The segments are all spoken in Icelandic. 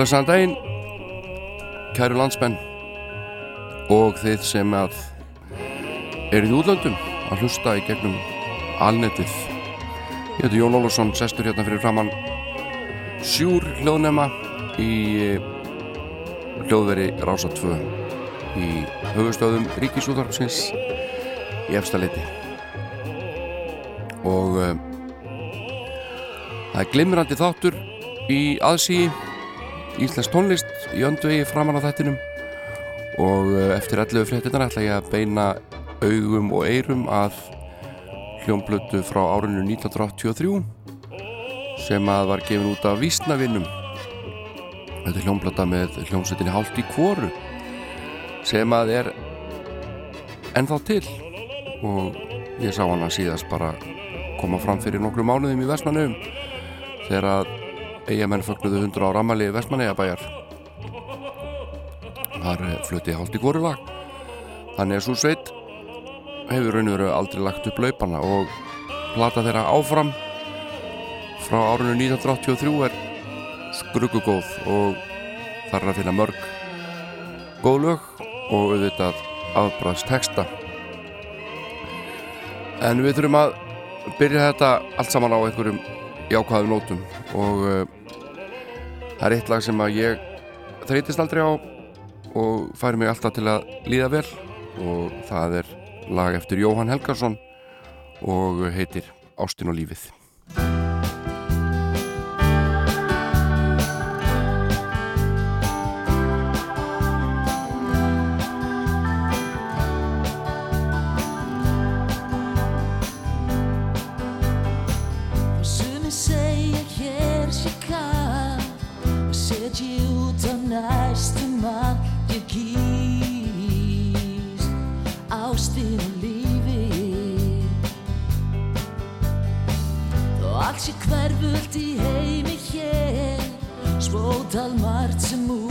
Blessaðan daginn Kæru landsmenn og þið sem að eruð í útlöndum að hlusta í gegnum alnetið. Ég heiti Jón Ólafsson, sestur hérna fyrir framann sjúr hljóðnema í eh, hljóðveri Rása 2 í höfustöðum Ríkisúðarpsins í efstaleiti og uh, það er glimrandi þáttur í aðsíi Íslensk tónlist í öndvegi framann á þættinum. Og eh, eftir 11 fréttinar ætla ég að beina augum og eirum að hljómblötu frá árinu 1983 sem að var gefin út af Vísnavinnum Þetta er hljómblöta með hljómsveitinni Hált í Kvoru sem að er ennþá til. Og ég sá hana síðast bara koma fram fyrir nokkru mánuðum í Vestmannum þegar að eigamenn fögnuðu 100 ára amali Vestmanneigabæjar þar eh, flutti hálft í góru lag þannig að svo sveit hefur raun og veru aldrei lagt upp laupana og plata þeirra áfram. Frá árunnu 1983 er skrugugóð og þar er að finna mörg góð lög og auðvitað aðbræðst texta. En við þurfum að byrja þetta allt saman á einhverjum jákvæðum nótum og uh, það er eitt lag sem að ég þreytist aldrei á og færi mig alltaf til að líða vel og það er lag eftir Jóhann Helgarsson og heitir Ástin og lífið dal marci mu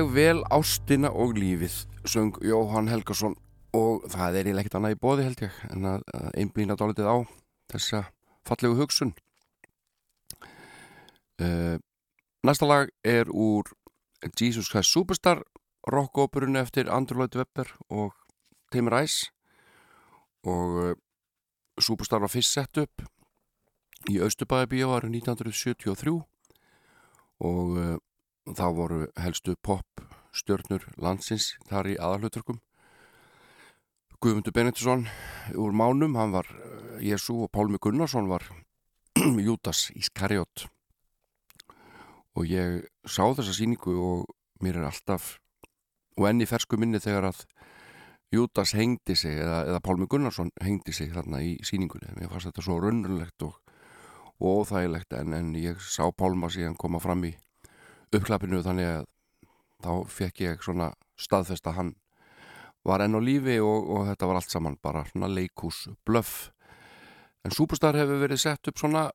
Ég vel ástina og lífið, söng Jóhann Helgason. Og það er eiginlega ekkert annað í bóði held ég en að einblýna dálitið á þessa fallegu hugsun. Uh, næsta lag er úr Jesus Christ Superstar rockóperunni eftir Andrew Lloyd Webber og Tim Rice. Og uh, Superstar var fyrst sett upp í Östubæðabíu árið 1973 og uh, þá voru helstu pop stjörnur landsins þar í aðalhuturkum Guðmundur Benediktsson úr Mánum, hann var eh, Jésu og Pálmi Gunnarsson var Jútas Ískarjót og ég sá þessa síningu og mér er alltaf og enni fersku minni þegar að Jútas hengdi sig eða, eða Pálmi Gunnarsson hengdi sig þarna í síningunni mér fannst þetta svo raunulegt og, og óþægilegt en, en ég sá Pálma síðan koma fram í uppklappinu þannig að þá fekk ég svona staðfest að hann var enn á lífi og, og þetta var allt saman bara svona leikús blöff. En Superstar hefur verið sett upp svona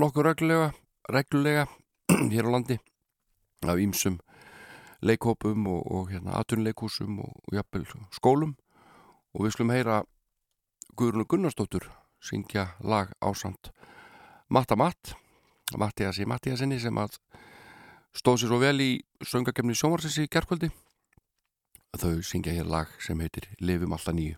nokkuð reglulega reglulega hér á landi af ímsum leikhópum og, og hérna atunleikúsum og, og jafnvel skólum. Og við skulum heyra Guðrunu Gunnarsdóttur syngja lag ásand Matta Matt Mattiasi Mattiasinni sem að stóð sér svo vel í söngakefni sjómarsins í gerðkvöldi þau syngja hér lag sem heitir Livum alltaf nýju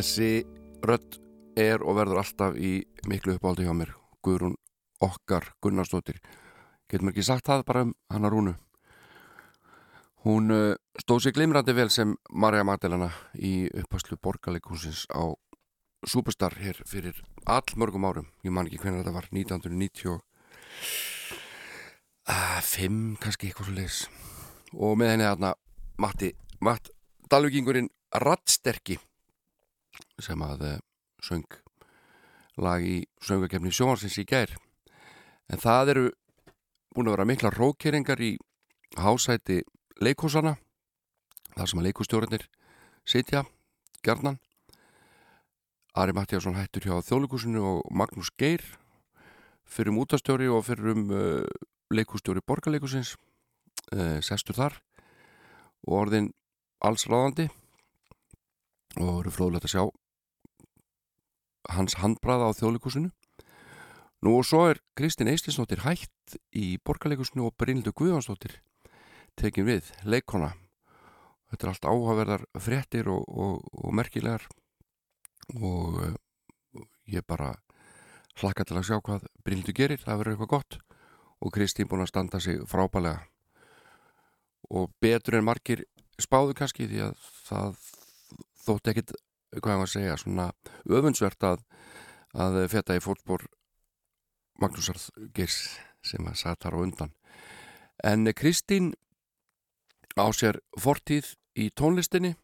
Þessi rödd er og verður alltaf í miklu uppáldi hjá mér Guðrún okkar Gunnarsdóttir. Getur maður ekki sagt það bara um hana rúnu? Hún uh, stóð sér glimrandi vel sem Marja Magdalena í uppaslu borgarleikúsins á Superstar hér fyrir all mörgum árum. Ég man ekki hvernig þetta var 1995 kannski eitthvað svo leiðis og með henni þarna Matti, Matt Dalvíkingurinn Rattsterki sem að uh, söng lag í söngakefni sjónarsins í gær. En það eru búin að vera mikla rókeringar í hásæti leikúsana þar sem að leikústjórnir sitja gerðnan Ari Mattíasson hættur hjá þjóðleikúsinu og Magnús Geir fyrir um útastjóri og fyrir um uh, leikústjóri borgarleikusins uh, sestur þar og orðin alls ráðandi og eru fróðilegt að sjá hans handbraða á þjóðleikusinu. Nú og svo er Kristinn Eistinsdóttir hætt í borgarleikusinu og Brynildur Guðjónsdóttir tekin við, leikona. Þetta er allt áhugaverðar fréttir og, og, og merkilegar og uh, ég bara hlakka til að sjá hvað Brynildur gerir, það verður eitthvað gott og Kristín búin að standa sig frábælega og betur en margir spáðu kannski því að það þótt ekkit hvað ég var að segja, svona öfunnsvert að, að feta í fólkbór Magnúsar Geirs sem að satt þar á undan. En Kristín á sér fortíð í tónlistinni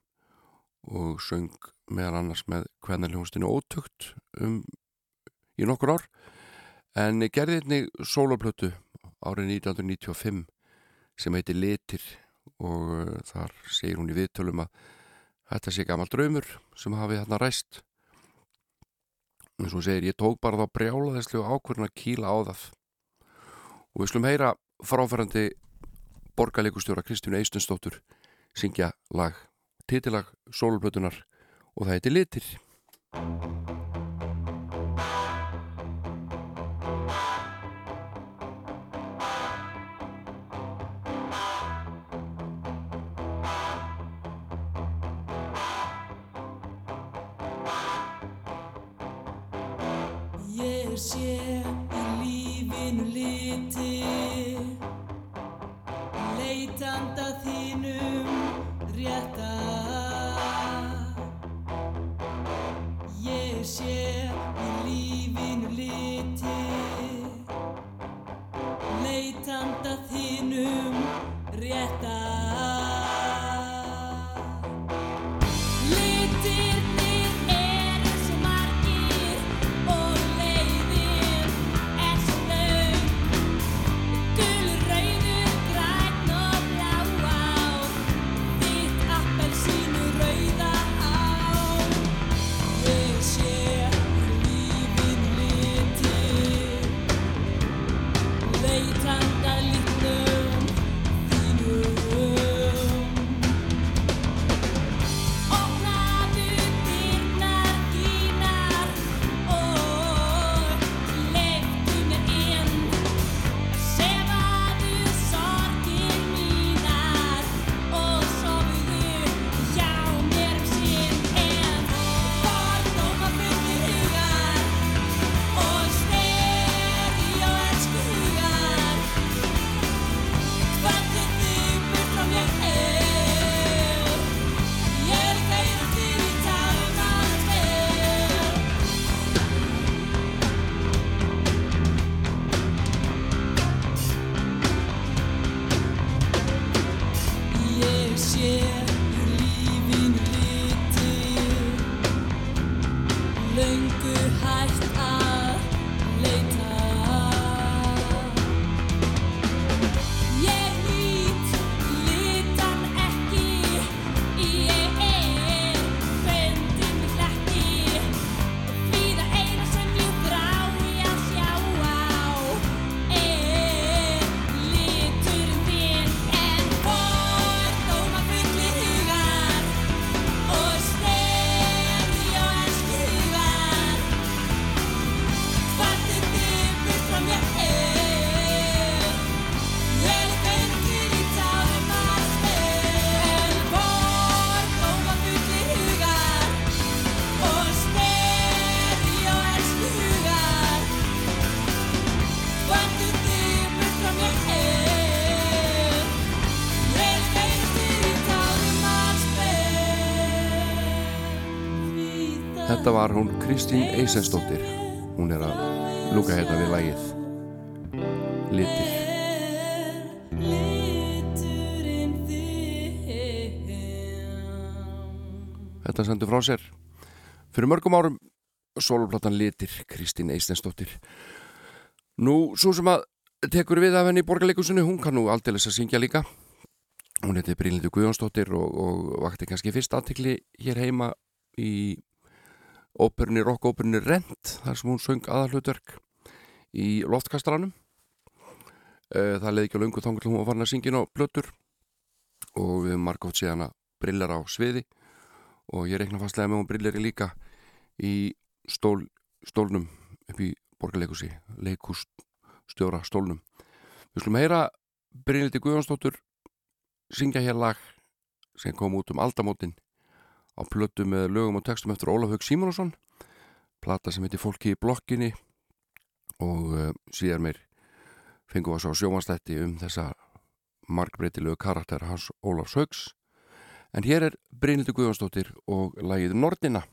og söng meðal annars með hvernarljónstinu ótökt um í nokkur ár en gerði einni soloplötu árið 1995 sem heiti Litir og uh, þar segir hún í viðtölum að þetta sé gammal draumur sem hafi þarna ræst. Og hún segir ég tók bara þá brjálaðislu ákverðin að kýla á það. Og við slum heyra fráfærandi borgarleikustjóra Kristján Eistunsdóttur syngja lag, titilag sólplötunar og það heiti Litir rétta ég sé í lífinu liti leitanda þínum rétta var hún Kristín Eisensdóttir. Hún er að lúka hérna við lagið Litir. Þetta sendur frá sér. Fyrir mörgum árum soloplatan Litir, Kristín Eisensdóttir. Nú, svo sem að tekur við af henni í borgarleikusinu, hún kann nú aldeilis að syngja líka. Hún heiti Brynlindu Guðjónsdóttir og, og vakti kannski fyrst aðtikli hér heima í óperunni, rockóperunni Rent, þar sem hún söng aðalhutverk í loftkastranum. Eh, Það leiði ekki á löngu þangur til hún var farin að syngja á blötur og við margótt síðan að brillar á sviði og ég reikna fastlega með hún brillar líka í stól, stólnum upp í borgarleikusi, leikússtjóra stólnum. Við slum heyra Brynildi Guðjónsdóttur syngja hér lag sem kom út um aldamótin á plötu með lögum og textum eftir Ólaf Haug Simonsson plata sem heitir Fólki í blokkinni og uh, síðar meir fengum við sá sjómanstætti um þessa markbreytilegu karakter hans Ólafs Haugs en hér er Brynildi Guðjónsdóttir og lagið Nordina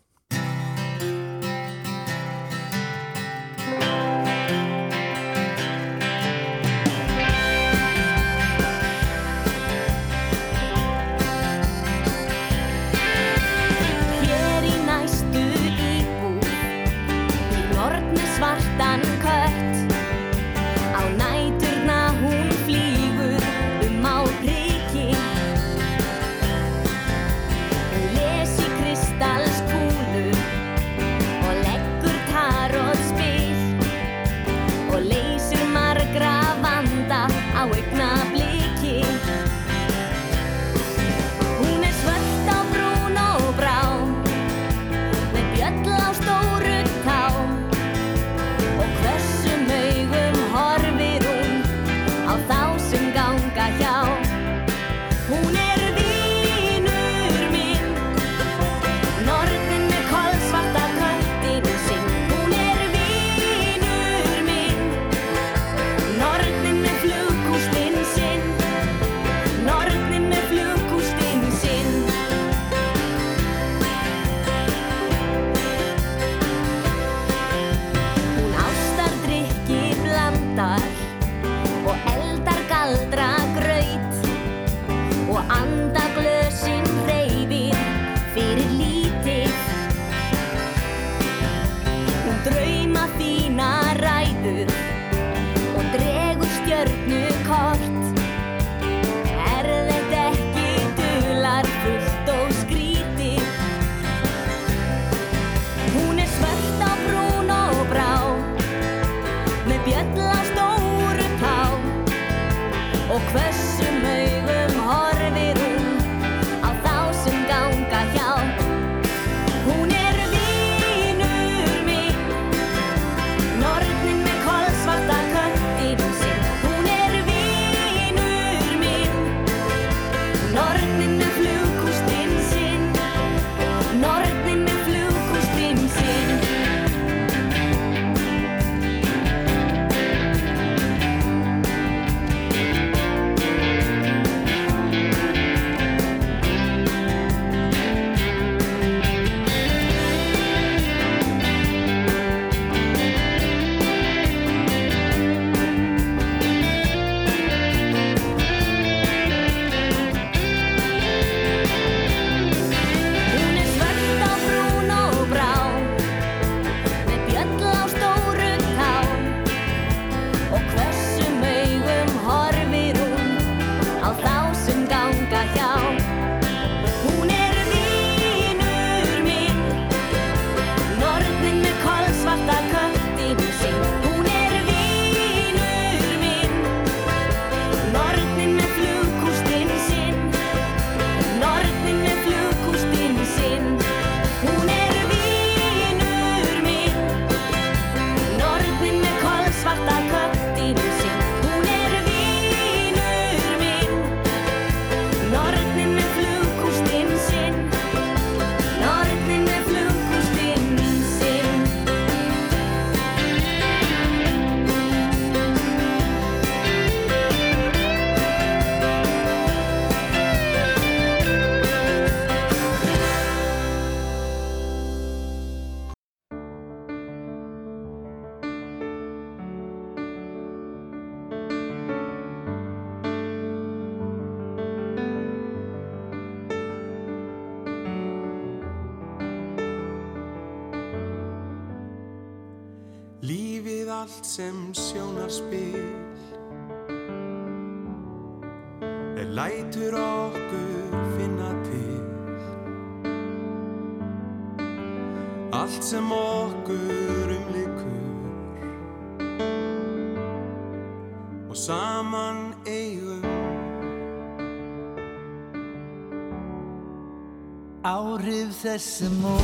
Áhrif þess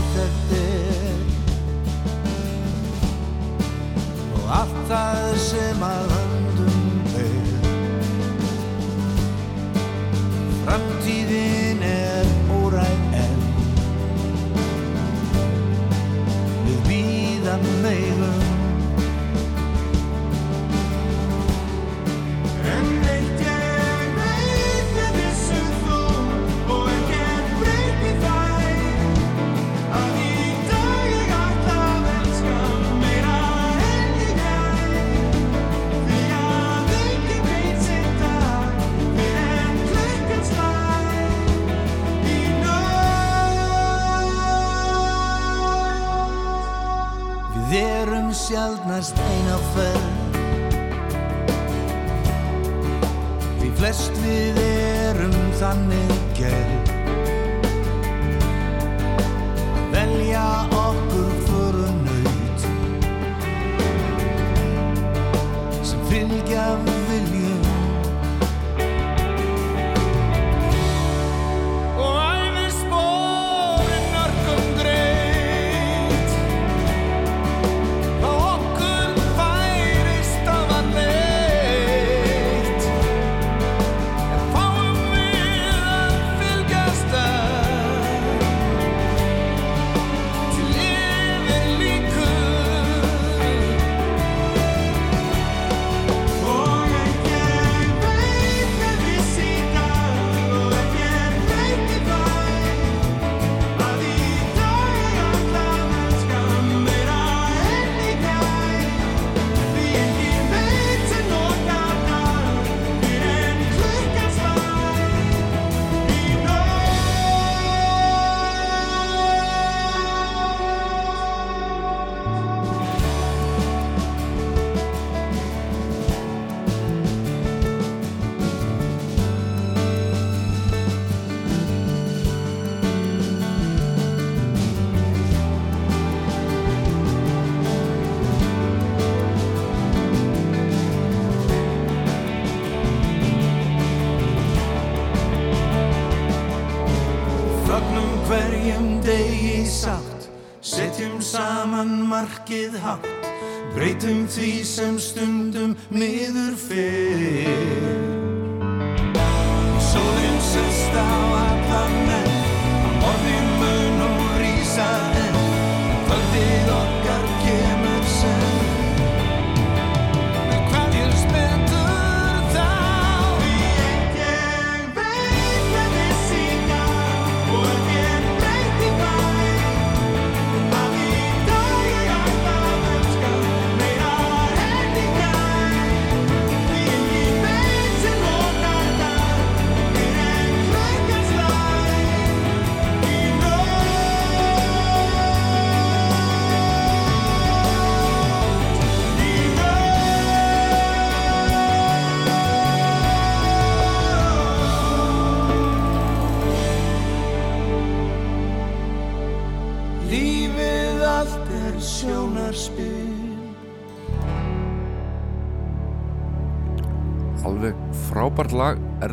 empty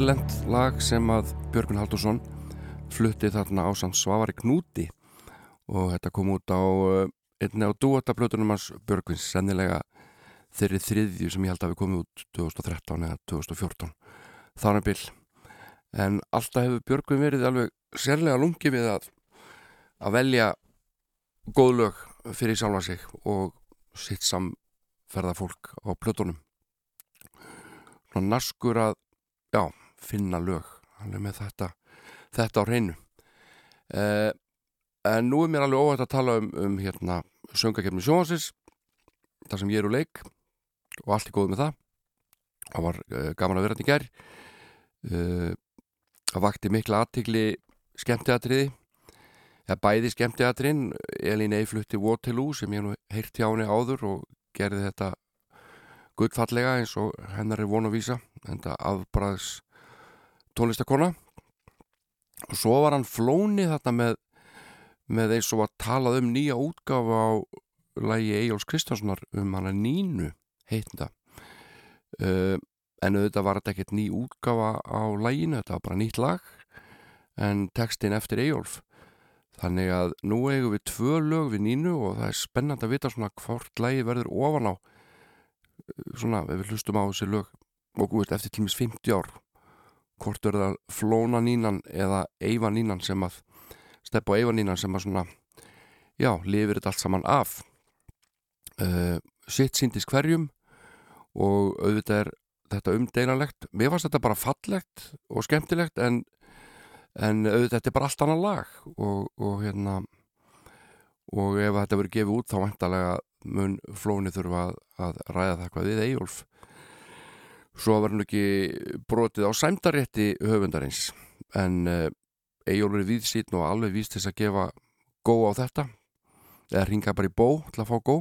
erlend lag sem að Björgun Haldursson flutti þarna á samt Svavari Knúti og þetta kom út á uh, einni á dúatablötunum hans Björguns, sennilega þeirri þriðju sem ég held að við komið út 2013 eða 2014 þannig bil. En alltaf hefur Björgun verið alveg sérlega lungi við að að velja góð lög fyrir sjálfa sig og sitt samferða fólk á plötunum. Svona naskur að já, finna lög. Alveg með þetta þetta á hreinu. Eh, en nú er mér alveg óhætt að tala um, um hérna söngakefni sjónvarsins þar sem ég er úr leik og allt er góð með það. Það var uh, gaman að vera þetta í gær. Uh, það vakti mikla aðtikli skemmtiatriði. Eða bæði skemmtiatriðin Elín Eiflutti Waterloo sem ég nú heyrt hjá henni áður og gerði þetta guttfallega eins og hennar er von að vísa enda afbræðs tónlistakona og svo var hann flóni þarna með, með eins og að talað um nýja útgáfa á lægi Egil's Kristjánssonar um hana Nínu heitnda uh, en auðvitað var þetta ekkert ný útgáfa á læginu, þetta var bara nýtt lag en textin eftir Egilf þannig að nú eigum við tvö lög við Nínu og það er spennand að vita svona hvort lægi verður ofan á svona ef við hlustum á þessi lög. Og veist eftir tímis 50 ár hvort er það flóna nínan eða eiva nínan sem að steppa á eiva nínan sem að svona já, lifir þetta allt saman af. Uh, sitt síndis hverjum og auðvitað er þetta umdeinalegt mér fannst þetta bara fallegt og skemmtilegt en, en auðvitað þetta er bara allt annað lag og, og hérna og ef þetta verður gefið út þá vantarlega mun flóni þurfa að, að ræða það hvað við Eyjólf svo var hann ekki brotið á sæmdarétti höfundarins. En uh, Eyjólfur er víðsýtn og alveg víst þess að gefa gó á þetta. Eða ringa bara í bó til að fá gó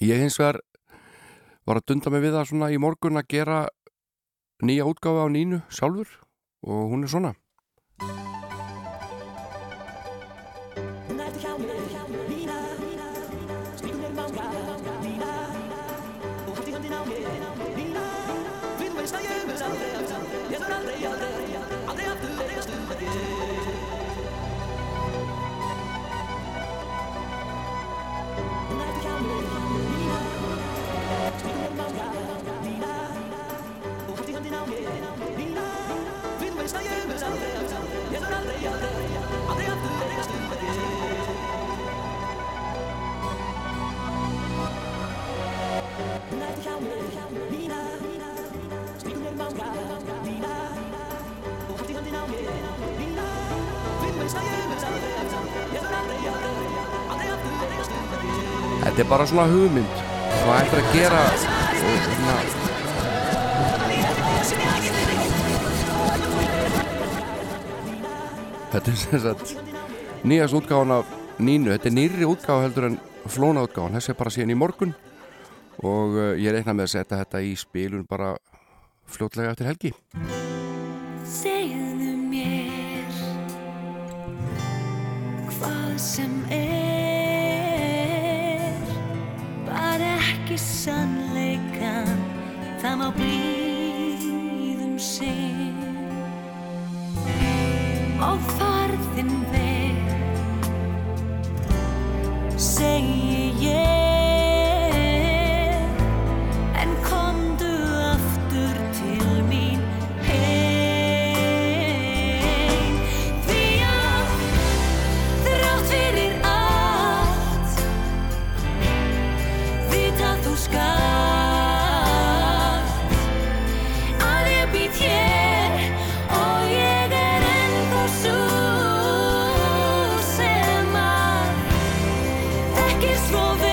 ég hins vegar var að dunda mig við það svona í morgun að gera nýja útgáfa á nínu sjálfur. Og hún er svona Þetta er bara svona hugmynd. Hvað ættir að gera og svona Þetta er sem sagt nýjast útgáfan af Nínu. Þetta er nýri útgáfa heldur en flóna útgáfan. Þessi er bara síðan í morgun. Og uh, ég reikna með að setja þetta í spilun bara fljótlega eftir helgi. Segðu mér hvað sem er ekki sannleikan það má blíðum sinn. Og farðin veg segi ég słowa.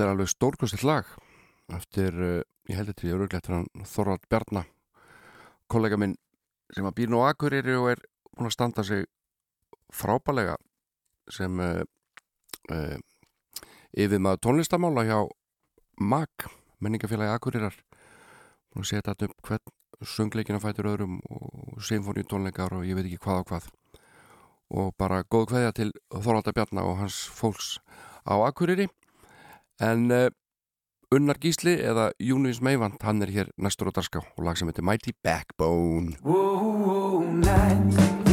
þetta er alveg stórkostið lag. Eftir, eh, ég held þetta í auðvöglegt Þorvald Bjarnar kollega minn sem að býr nú aðkuriri og er búin að standa sig frábælega sem eh, eh, uh, uh, yfir maður tónlistamála hjá MAG menningafélagi akkurirar og setja þetta upp hvern söngleikina fætur öðrum og symfóni tónleikar og ég veit ekki hvað og hvað. Og bara góð hvaðja til Þorvalda Bjarnar og hans fólks á akkuriri En uh, Unnar Gísli eða Június Meivand, hann er hér næstur á darská og lag sem heitir Mighty Backbone. Whoa, whoa, night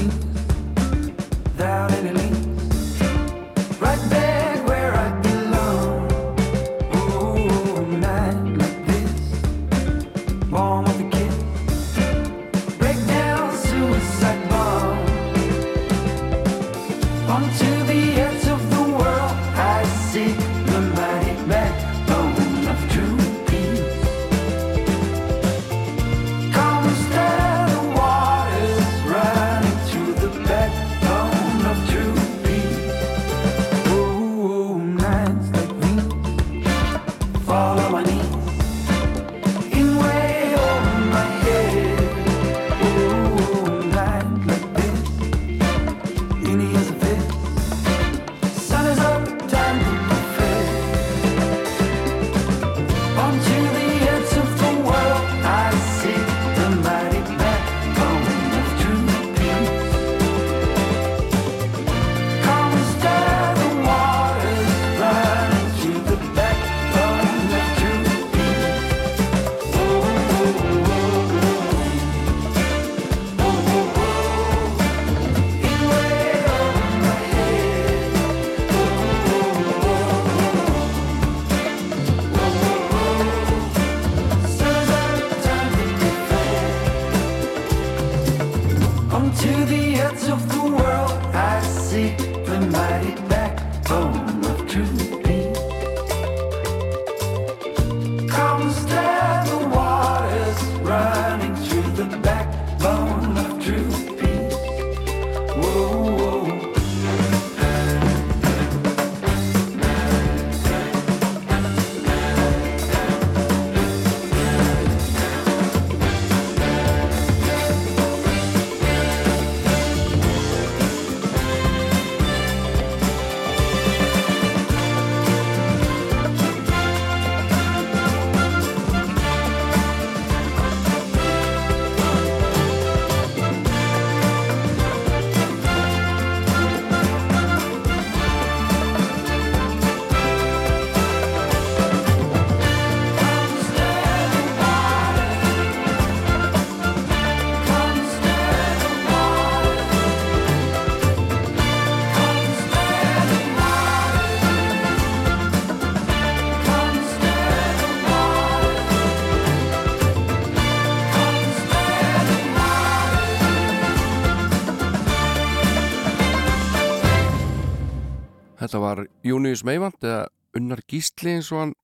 Június Meivand eða Unnar Gísli eins og hann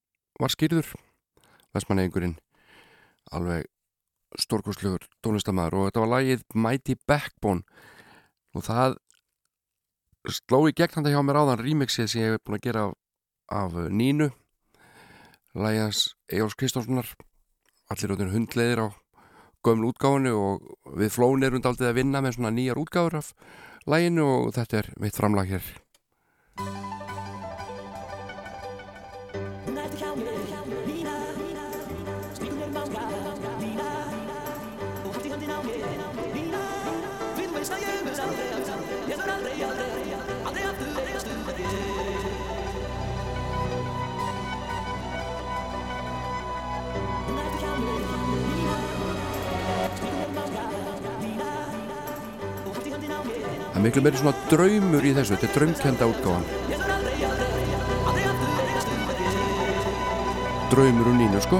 var skýrður Vestmanneingurinn alveg stórkostlegur tónlistamæður og þetta var lagið Mighty Backbone. Og það sló í gegn hann hjá mér áðan remixið sem ég hef búin að gera af, af Nínu. Lagið hans Egil's Kristjánssonar allir út hundleiðir á gömlu útgáfunu og við flón erum daldið að vinna með svona nýjar útgáfur af laginu og þetta er mitt framlag hér miklu meiri svona draumur í þessu, þetta er draumkenda útgáfan Draumur og nínu sko.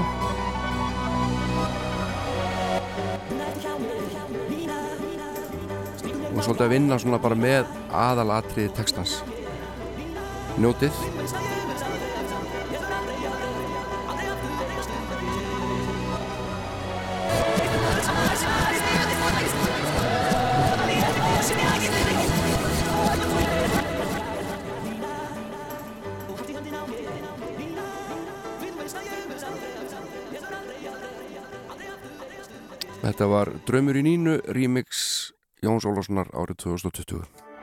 Og svolítið að vinna svona bara með aðalatriði textans. Njótið Þetta var Draumur í nínu remix Jóns Ólafssonar árið 2020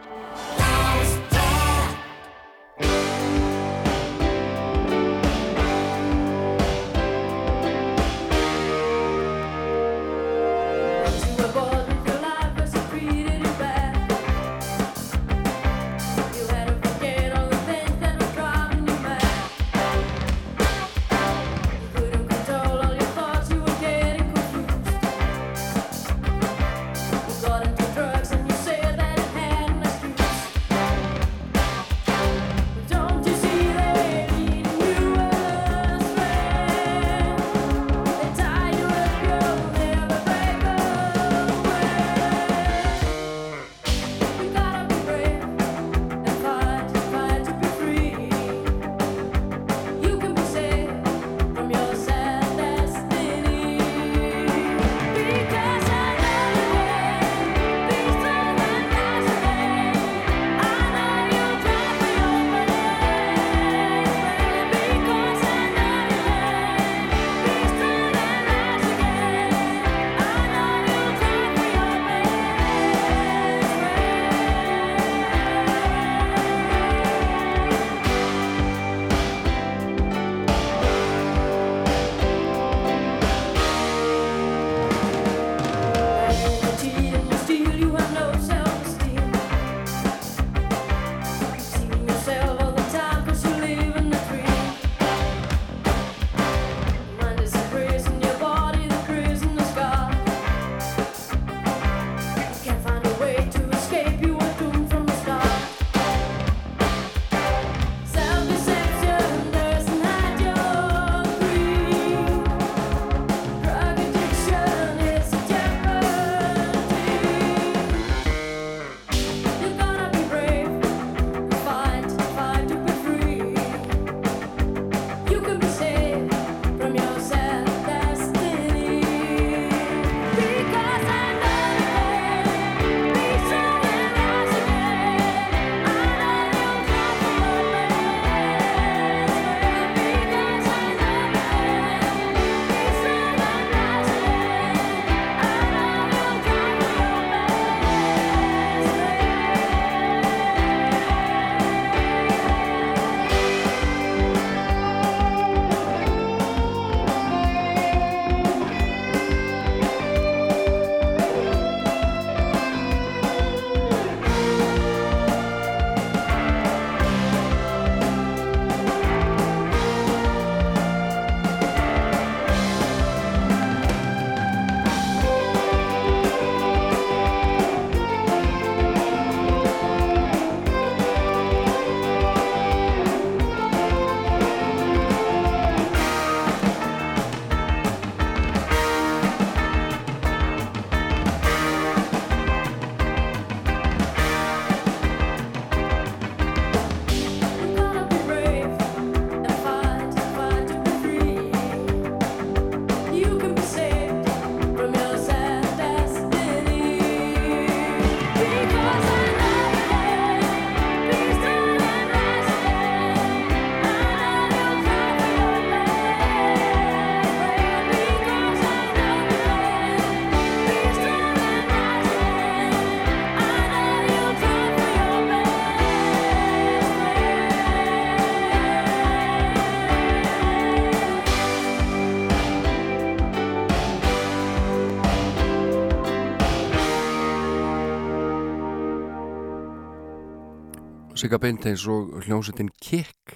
Sigga Beinteins og hljómsveitin Kick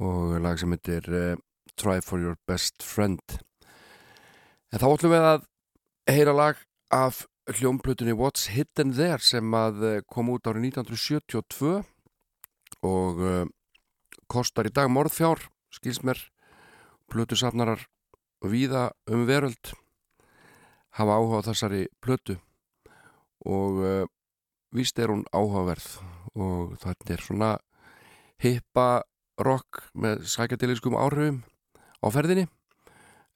og lag sem heitir uh, Try for your best friend. En þá ætlum við að heyra lag af hljómplutunni What's Hidden There sem að eh, kom út árið 1972 og uh, kostar í dag morðfjár skils mér plutusafnarar víða um veröld hafa áhuga á þessari plötu og uh, víst er hún áhugaverð og þetta er svona hippa rock með sækjadiliskum áhrifum á ferðinni.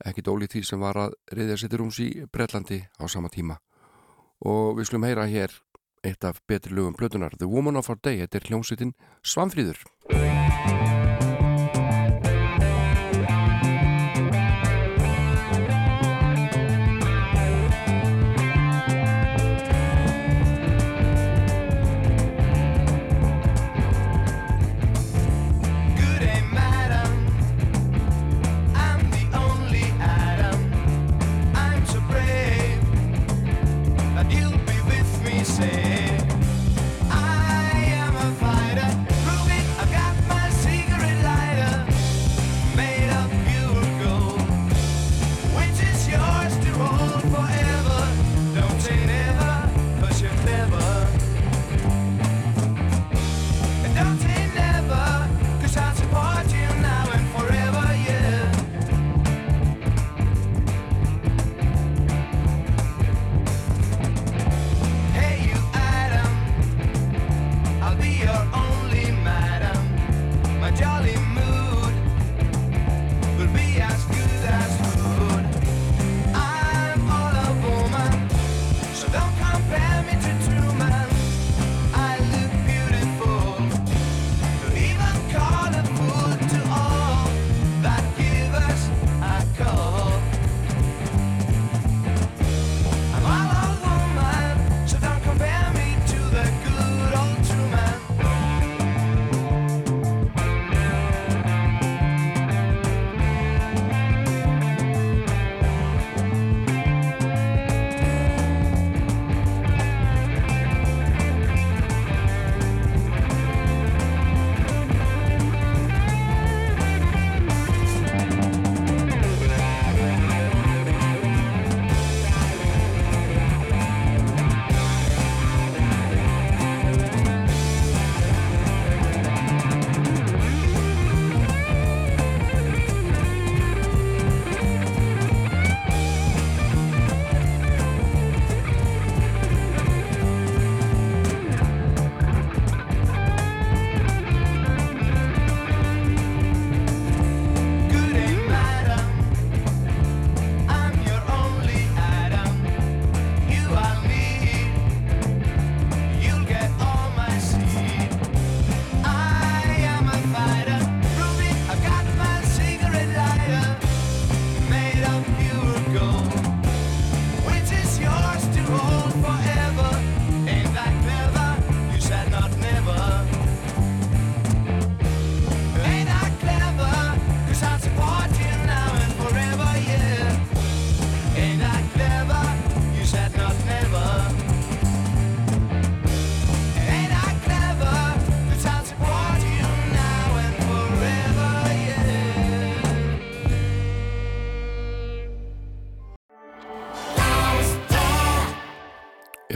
Ekkit ólíkt því sem var að reyðja sittir rúms í Bretlandi á sama tíma. Og við slum heyra hér eitt af betri lögum plötunar The Woman of Our Day, þetta er hljómsveitin Svanfríður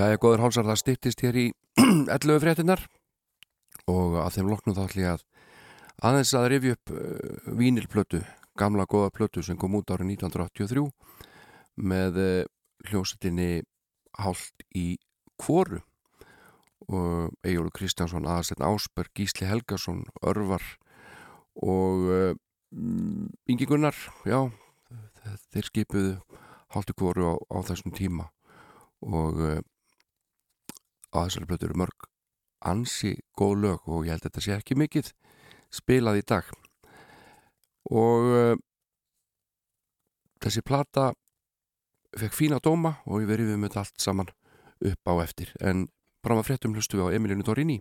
Jæja, góður hálsar, það stýttist hér í 11 fréttinnar og að þeim loknum þá ætlum ég að aðeins að rifja upp uh, vínilplötu, gamla góða plötu sem kom út árið 1983 með uh, hljósetinni Hált í kvoru og Egjólu Kristjánsson, Aðarsteinn Ásberg, Gísli Helgason, Örvar og uh, Ingi Gunnar, já, þeir skipuðu Hált í kvoru á, á þessum tíma og á þessari plötu eru mörg ansi góð lög og ég held að þetta sé ekki mikið spilað í dag. Og uh, þessi plata fekk fína dóma og við verðum með þetta allt saman upp á eftir. En bara maður fréttum hlustu við á Emilinu Dorini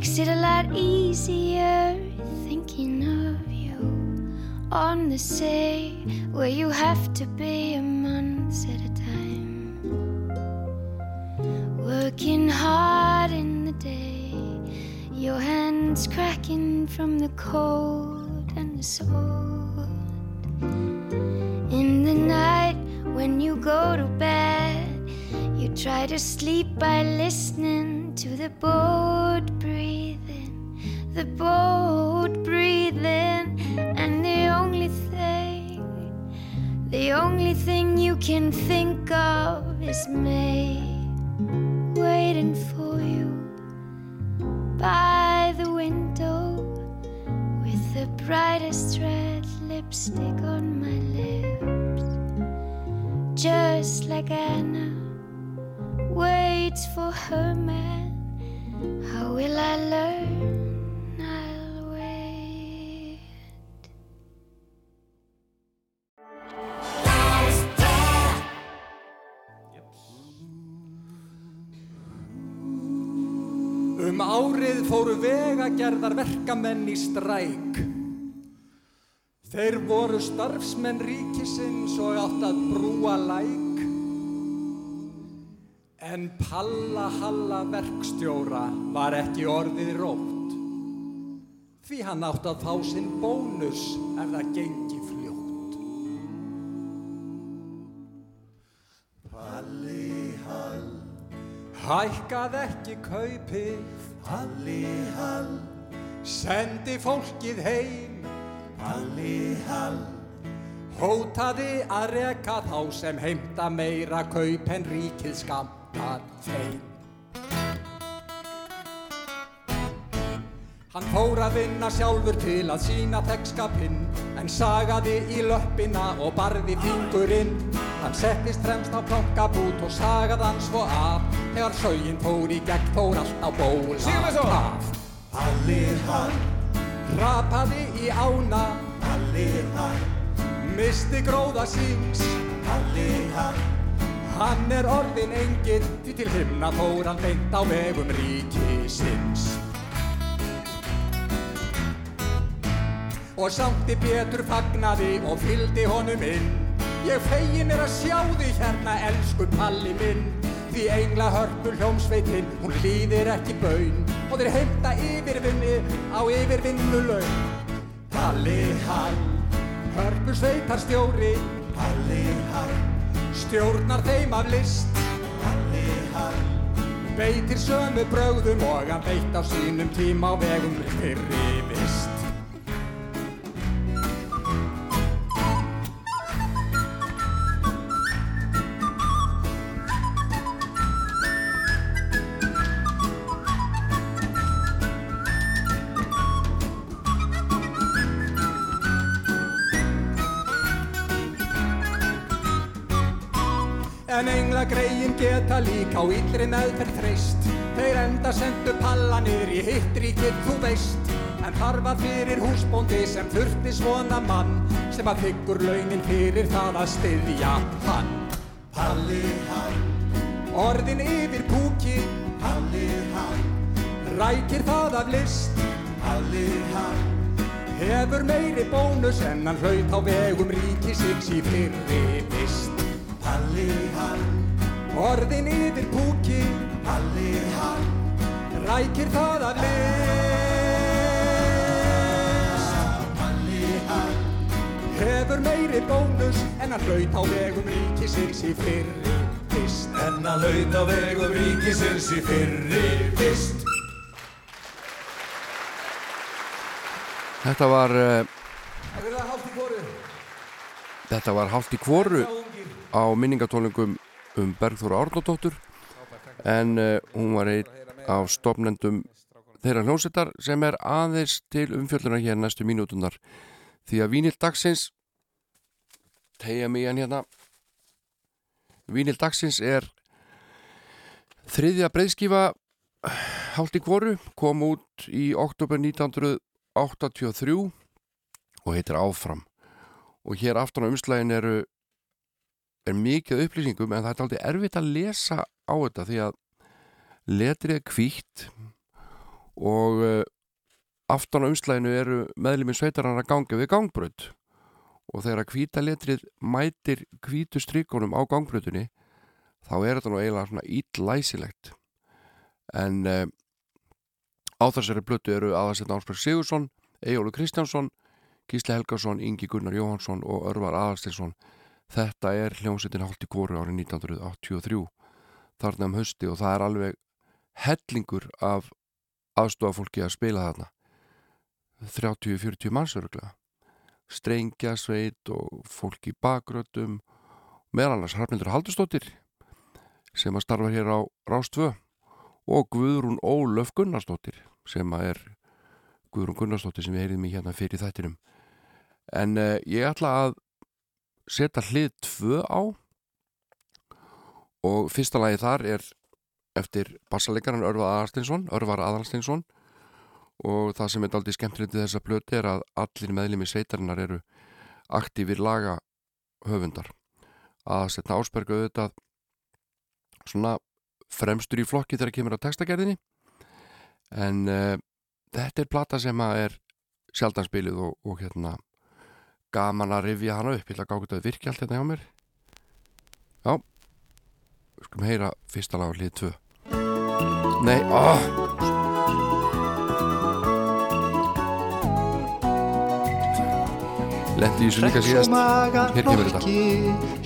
makes it a lot easier thinking of you on the sea where you have to be a month at a time. Working hard in the day, your hands cracking from the cold and the sword. In the night when you go to bed, you try to sleep by listening to the boat boat breathing, and the only thing, the only thing you can think of is me waiting for you by the window with the brightest red lipstick on my lips, just like Anna waits for her man. How will I learn? Vegagerðar verkamenn í stræk. Þeir voru starfsmenn ríkisins og átt að brúa læk. En Palla Halla verkstjóra var ekki orðið rótt. Því hann átt að fá sinn bónus ef það gengi fljótt. Palli Hall Hækkað ekki kaupið Palli Hall Sendi fólkið heim. Palli Hall Hótaði að reka þá sem heimta meira kaup en ríkið skamtar þeim. Hann fór að vinna sjálfur til að sína þekkskapinn En sagaði í löppina og barði fingurinn Hann settist fremst á plankabút og sagaði hann svo af. Þegar sögin fór í gegn fór allt á ból. Af Palli hann. Rapaði í ána. Palli hann. Misti gróða síns. Palli hann. Hann er orðin enginn. Því til himna fór hann beint á vegum ríkisins. Og sátti Pétur fagnaði og fylgdi honum inn Ég fegin er að sjá þig hérna, elsku Palli minn. Því engla hörpul hljómsveitin, hún líðir ekki baun. Og þeir heimta yfirvinni á yfirvinnulaun. Palli Hall, hörpul sveitar stjóri Palli Hall, stjórnar þeim af list. Palli Hall Beitir sömu brögðum og hann beitt á sínum tíma á vegum fyrri líka á illri meðferð þreist Þeir enda sendu palla niður í hittríkið þú veist. En þar var fyrir húsbóndi sem þurfti svona mann Sem að þykkur launin fyrir það að styðja hann. Palli hann Orðin yfir púki. Palli hann Rækir það af list. Palli hann Hefur meiri bónus en hann hlaut á vegum ríkisins í fyrri vist. Palli hann Orðin yfir púki. Palli hann Rækir það af list Palli hann Hefur meiri bónus en hann hlaut á vegum ríkisins í fyrri vist En hann hlaut á vegum ríkisins í fyrri vist Þetta var, kóru þetta var hálft í kvoru á minningatólingum um Bergþóra Árnóttóttur en uh, hún var einn af stopnendum þeirra hljómsettar sem er aðeins til umfjöldunar hér næstu mínútunar því að Vínild dagsins tegja mig hann hérna. Vínild dagsins er þriðja breyðskifa í kvoru kom út í oktober 83 og heitir Áfram. Og hér aftan á umslægin eru er mikið upplýsingum en það er aldrei erfitt að lesa á þetta því að letrið er hvítt og uh, aftan á umslæginu eru meðluminn sveitarann að ganga við gangbröð og þegar að hvíta letrið mætir hvítu stríkonum á gangbröðunni þá er þetta nú eiginlega svona ítlæsilegt en uh, á þessari blötu eru aðarsett Ásberg Sigursson, Eyjólu Kristjánsson Gísli Helgarsson, Ingi Gunnar Jóhansson og Örvar Aðarstinsson þetta er hljómsveitin í kóru árið 1983 þarna um hausti og það er alveg hellingur af aðstofafólki að spila þarna. 30-40 mannsöruglega strengja sveit og fólk í bakrötum meðal annars Harpindur Haldurstóttir sem að starfa hér á Rástvö og Guðrún Ólöf Gunnarsdóttir sem að er Guðrún Gunnarsdóttir sem við heyriðum í hérna fyrir þættinum. En uh, ég ætla að setja hlið tvö á. Og fyrsta lagi þar er eftir bassalegaran Örvar Aðalstinsson Örvar Aðalstinsson og það sem er aldrei skemmtilegt í þessa plöti er að allir meðlimi sveitarinnar eru aktífir laga höfundar að setja áspergu auðvitað svona fremstur í flokki þegar kemur á textagerðinni. En uh, þetta er plata sem er sjaldanspilið og, og hérna gaman að rifja hana upp. Ég ætla að gáða þetta virkja allt hérna hjá mér. Já. Við skulum heyra fyrsta lag á hlið 2 nei, ahhh lendi í þessu líka síðast. Hér kemur þetta.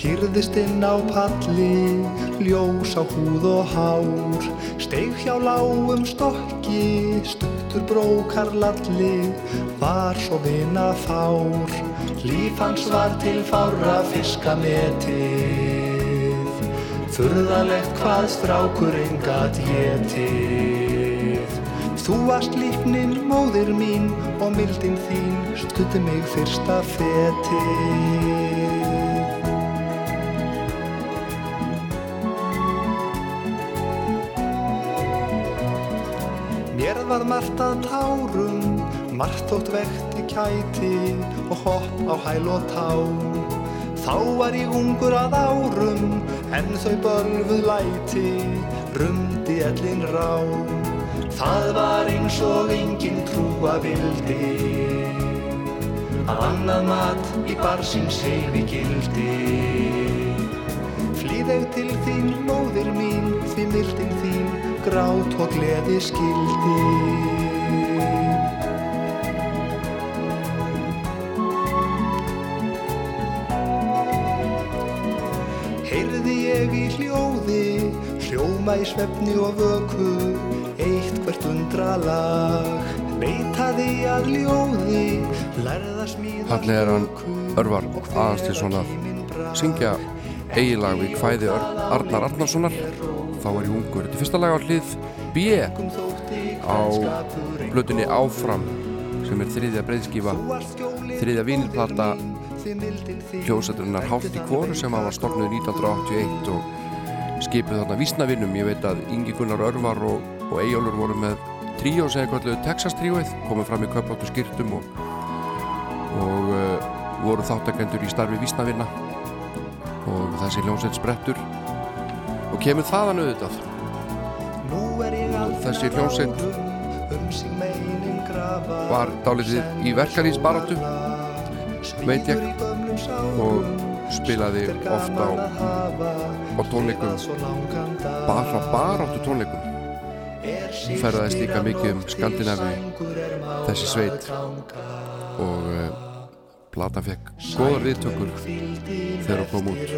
Hýrðist inn á palli, ljós á húð og hár. Steig hjá lágum stokki, stuttur brókar lalli Var svo vina fár, líf hans var til fára fiska metið Furðalegt hvað strákurinn gat getið Þú varst líknin móðir mín og mildin þín stutti mig fyrsta fetið. Mér var margt að tárum, margt þótt vekti kæti og hopp á hæl og tá. Þá var ég ungur að árum, en þau bölfuð læti, rumdi ellin rám. Það var eins og engin trúa vildi að annað mat í barsinn seifi gildi. Flýð ég til þín, móðir mín, því mildin þín, grát og gleði skildi. Hljóma í svefni og vöku, eitt hvert undralag, leitaði að ljóði, lærða smíða Þannig er hann Örvar Aðalstinsson að syngja eigilag við kvæði Ör, Arnar Arnarssonar þá er ég ungur. Þetta er fyrsta lag á hlið B. Á blötunni Áfram sem er þriðja breyðskífa þriðja vínilplata hljóðsætturinnar Hált í kvoru sem var stofnuð 1981 og skipuð þarna vísnavinnum. Ég veit að Ingi Gunnar Örvar og, og Eyjólfur voru með tríó sem kalluðu Texas tríóið, komið fram í köpláttu skýrtum og, og uh, voru þáttakendur í starfi vísnavinna. Og þessi hljómsveit sprettur og kemur þaðan auðvitað. Og þessi hljómsveit um var dálítið í verkalýsbaráttu veit ég og spilaði oft á, á tónleikum. Bara baráttu tónleikum. Hún ferðaðist líka mikið um Skandinavi þessi sveit. Og uh, platan fekk góðar viðtökur þegar hún kom út.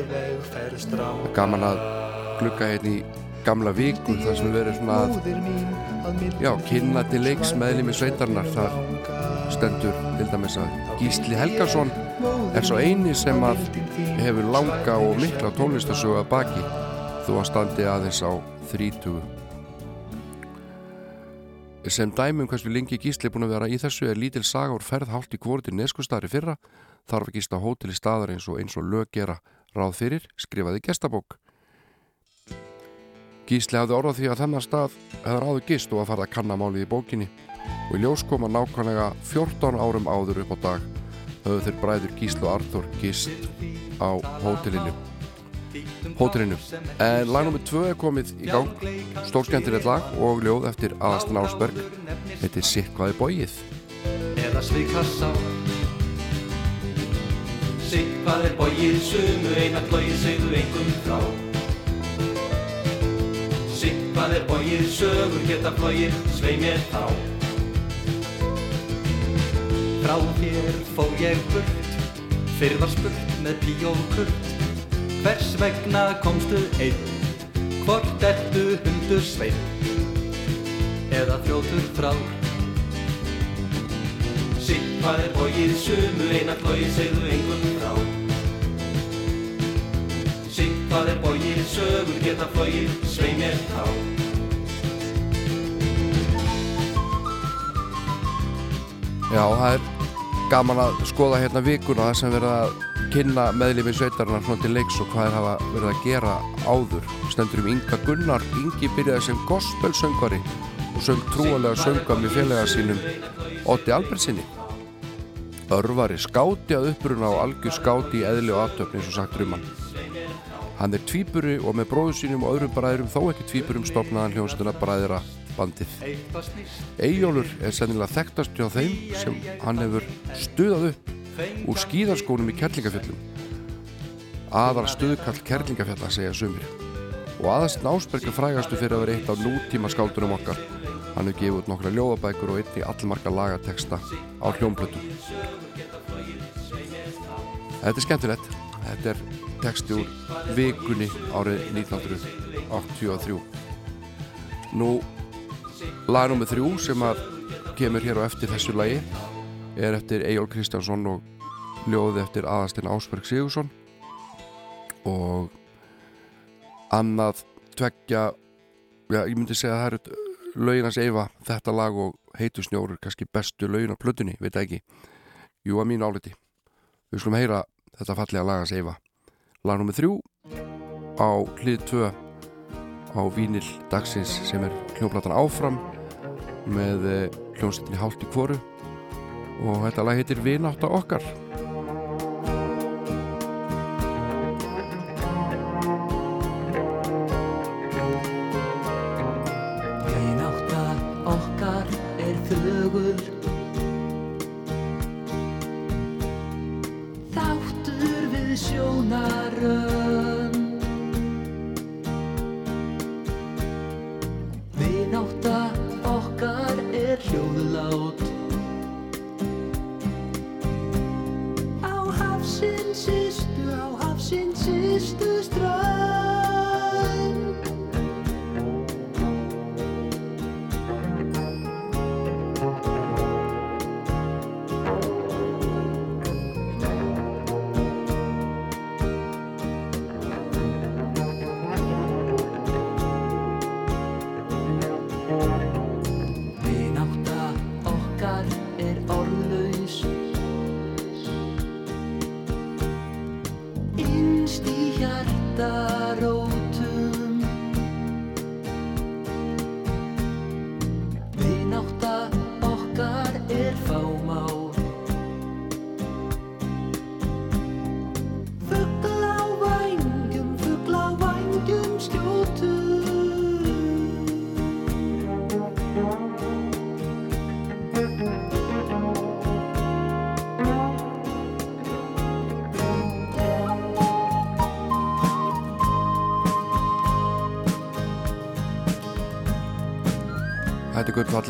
Gaman að glugga hérna í gamla viku þar sem við verðum svona að já, kynna til leiks meðlimi sveitarnar þar stendur til dæmis að Gísli Helgason er svo eini sem að hefur langa og mikla tónlistasögu að baki þó að standi aðeins á 30 sem dæmum hversu lengi Gísli er búin að vera í þessu er lítil saga úr ferð hálft í kvori til neskustari fyrra. Þarf að gista hótel í staðar eins og eins og lög gera ráð fyrir skrifaði gestabók Gísli hafði orðað því að þennan stað hefur áður gist og að fara að kanna málið í bókinni. Og í ljós koma nákvæmlega 14 árum áður upp á dag höfðu þeir bræður Gíslu og Arþór gist á hótelinu. Hótelinu. En lag nr. 2 er komið í gang. Stórskemmtilegt lag og ljóð eftir Aðastan Ásberg. Heitir Sikvaði bóið eða svikassa Sikvað er bógið sumu eina klóið segðu engum frá Sikvað er bógið sögur geta flóið svei mér þá. Frá hér fó ég burt. Fyrir var spurt með pí og kurt. Hvers vegna komstu einn? Hvort ertu hundur sveinn? Eða þjótur frár? Sikvað er bógið sumu eina klóið segðu engum frá Sikvað er bógið sögur geta flóið svei mér þá Já, það er gaman að skoða hérna vikuna það sem verið að kynna meðlimi sveitarnar svona til leiks og hvað er hafa verið að gera áður. Stendur um Inga Gunnar Ingi byrjaði sem gospelsöngvari og söng trúalega sönga með félaga sínum Otti Albertsinni Örvari skáti að uppruna og algjör skáti í eðli og aftöfni eins og sagt um hann er tvíburi og með bróðu sínum og öðrum bræðurum þó ekki tvíburum stopnaðan hljónstuna bræðira bandið. Eyjólfur er sennilega þekktast hjá þeim sem hann hefur stuðað upp úr skíðarskónum í Kerlingafjöllum aðra stuðkall Kerlingafjalla segja sumir. Og aðast Násberg er frægastu fyrir að vera eitt af nútíma skáldunum okkar. Hann hefur gefið út nokkra ljóðabækur og einni allmarga lagateksta á hljómblötum Þetta er skemmtilegt. Þetta er teksti úr vikunni árið 1983 Nú lag nummið þrjú sem að kemur hér á eftir þessu lagi er eftir Eyjól Kristjánsson og ljóði eftir aðastinn Ásberg Sigursson og annað tveggja já, ég myndi segja að það eru lauginans Eyva, þetta lag og heitu snjóru kannski bestu laugin á plötunni, veit ekki. Jú að mínu áliti. Við skulum heyra þetta fallega lagans Eyva lag nummið þrjú á hlið 2 á Vínil dagsins sem er hljómplatan Áfram með eh, hljómsveitinni Hált í kvoru og þetta lag heitir Vinátta okkar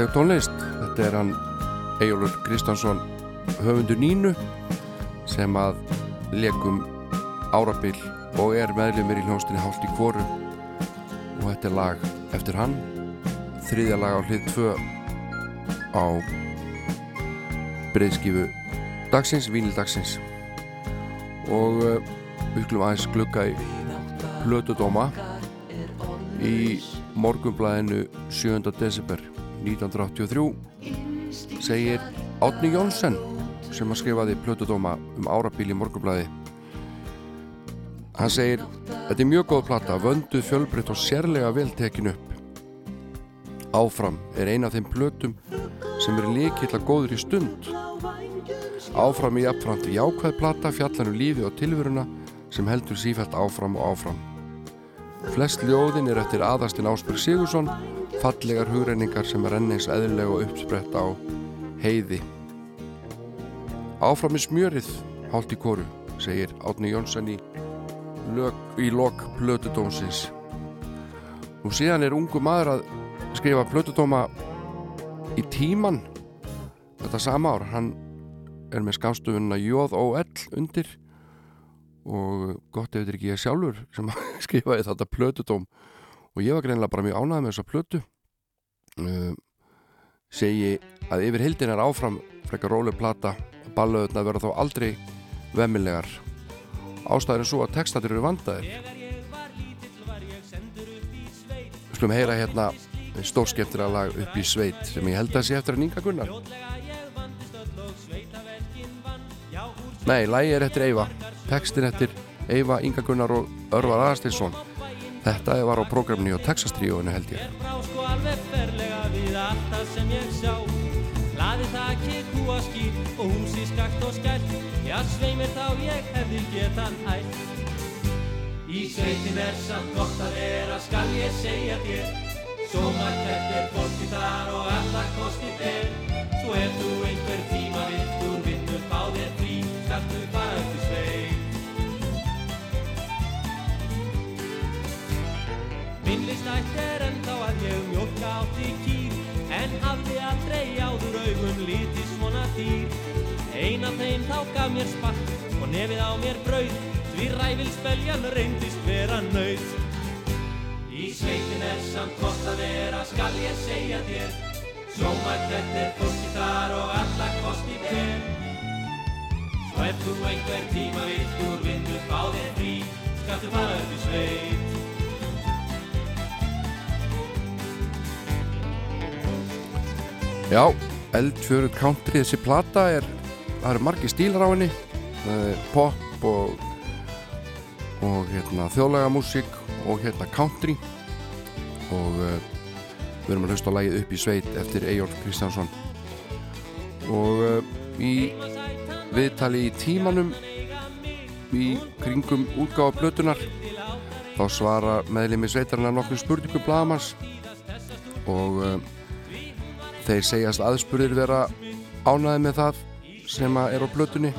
Gullfalleg tónlist. Þetta er hann Eyjólfur Kristjánsson höfundur Nínu sem að leikum árabil og er meðlumir í hljónstinni Hált í kvoru og þetta er lag eftir hann þriðja lag á hlið 2 á breyðskifu dagsins, vínildagsins og uh, við skulum aðeins glugga í plötudóma í morgunblæðinu 7. desember 1983 segir Átni Jónsson sem að skrifaði plötudóma um árabíl í morgunblæði hann segir þetta er mjög góð plata, vönduð fjölbreytt og sérlega vel tekin upp áfram er eina af þeim plötum sem er líkill að góður í stund. Áfram í jafnframt jákvæð plata fjallanum lífi og tilveruna sem heldur sífælt áfram og áfram. Flest ljóðin er eftir aðastinn Ásberg Sigursson, fallegar hugreiningar sem er enn eins eðlilega og uppsprett á heiði. Áfram í smjörið, hálft í kóru, segir Átni Jónsson í, í lok plötudómsins. Nú síðan er ungu maður að skrifa plötudóma í tíman þetta sama ár. Hann er með skamstöfunna J.O.L. undir og gott ef þetta er ekki ég sjálfur sem skrifaði þetta plötudóm og ég var greinlega bara mjög ánægð með þessa plötu. Uh, segi að yfir hildin er áfram frekar róleg plata. Og ballöðuna verða þó aldrei vemmilegar ástæður er svo að textatir eru vandaðir. Við skulum heyra hérna stórskemmtir lag upp í sveit sem ég held að sé eftir að Inga Gunnar. Nei, lagi er eftir Eyva. Textin eftir Eyva, Inga Gunnar og Örvar Aðarstinsson Þetta var á prógramni og Texas Tríóinu held ég. Frá sko alveg ferlega við allt það sem ég sjá Laði þakir húa skýr og húsi skakt og skært. Já, sveimir þá ég hefði getan ætt Í sveitin er samt gott að vera, skal ég segja þér. Svo margt er fólki þar og alla kosti ber Svo ef þú einhver tíma vilt úr vinnu fá þér frí. Skaltu fara upp Listætt er ennþá að ég mjólka átti kýr En hafði aldrei áður augum lítið svona dýr. Ein af þeim þá gaf mér spark og nefið á mér brauð Því ræfilspeljan reyndist vera nöyð Í sveitin er samt gott að vera, skal ég segja þér. Sjómætt er fólki þar og alla kosti ber. Svo ef þú einhver tíma vilt úr vinnu fá þér frí Skaltu fara upp í sveit Já, eldfjöruð country þessi plata er, það eru margir stílar á henni. Pop og og hérna þjóðlega músík og hérna country. Og uh, við erum að hlusta á lagið upp í sveit eftir Eyjólf Kristjánsson. Og uh, í viðtali í tímanum í kringum útgáfa blötunar þá svara meðlimi sveitarna nokkur spurningum blagamans og uh, þeir segjast aðspurðir vera ánæði með það sem er á blötunni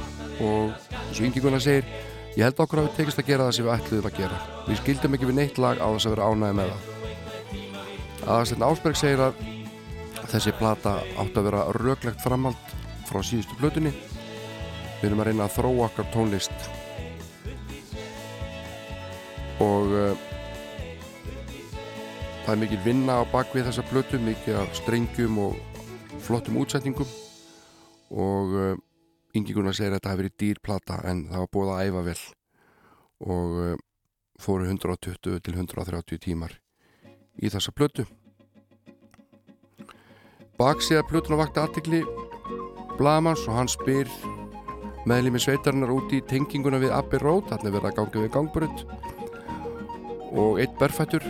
og eins og Ingi Gunnar segir ég held okkur að við tekist að gera það sem við ætluðum að gera. Við skildum ekki við neitt lag á þess að vera ánæði með það. Aðarsteinn Ásberg segir að þessi plata átt að vera röglegt framhald frá síðustu blötunni við erum að reyna að þróa okkar tónlist. Og uh, það er mikil vinna á bakvið þessa blötu mikið af strengjum og flottum útsetningum og uh, Ingi Gunnar segir að þetta hefur verið dýr plata en það var búið að æfa vel. Og uh, fóru 120 til 130 tímar í þessa plötu. Baksíða plötuna vakti aðtikli Blamans og hann spyr meðlými sveitarinnar út í tenginguna við Abbey Road, hann er verið að ganga við gangbrönd og eitt berfættur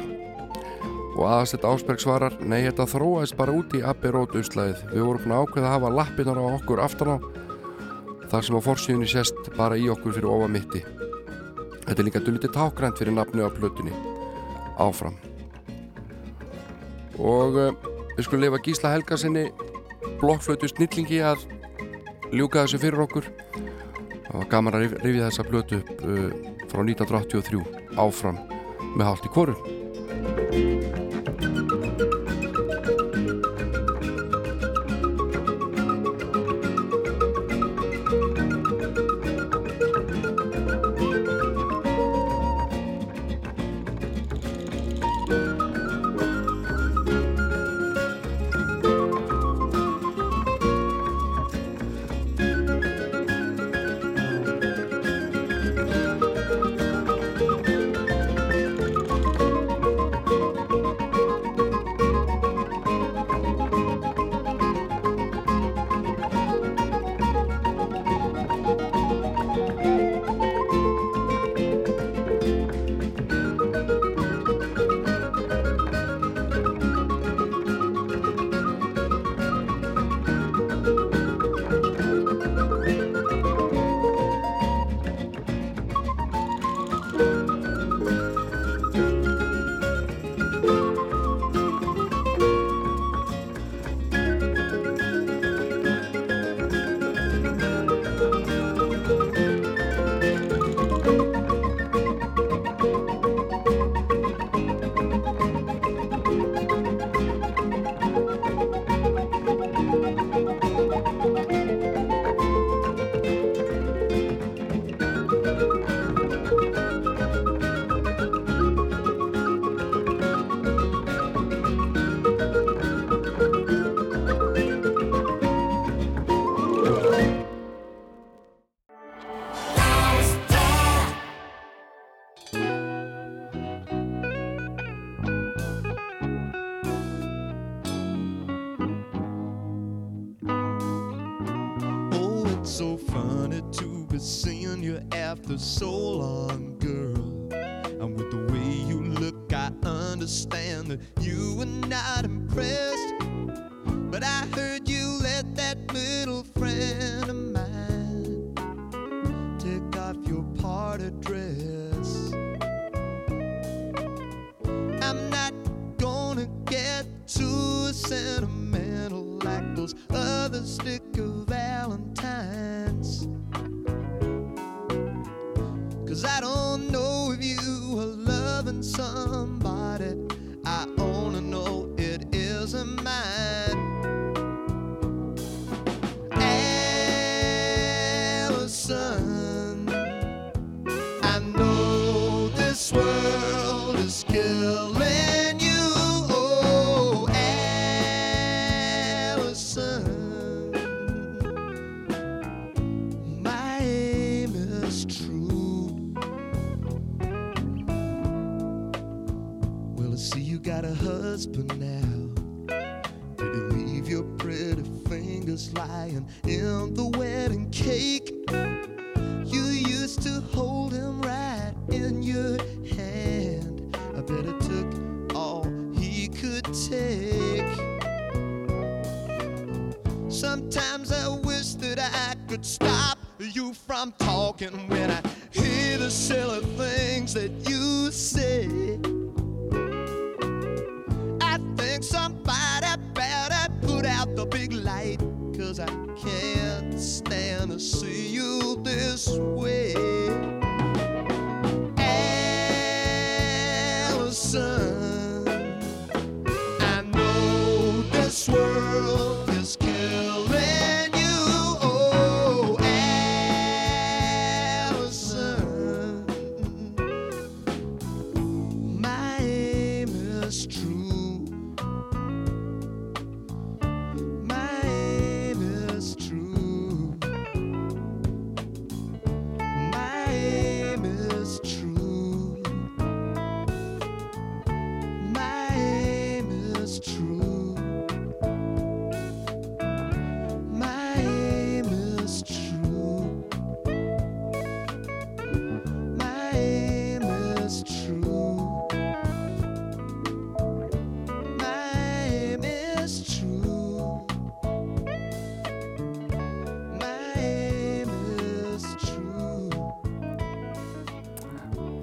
og aðast þetta Ásberg svarar nei þetta þróaðist bara út í Abbey Road uslæðið við vorum búin að ákveða að hafa lappinnar á okkur aftan á þar sem á forsýðunni sést bara í okkur fyrir ofa mitti þetta er líka dulítið tákrænt fyrir nafnu á plötunni. Áfram. Og uh, við skulum lifa Gísla Helgarsinni blokkflötu snillingi að ljúka þessu fyrir okkur. Það var gaman að rif- rifja þessa plötu upp uh, frá 1983 áfram með hálft í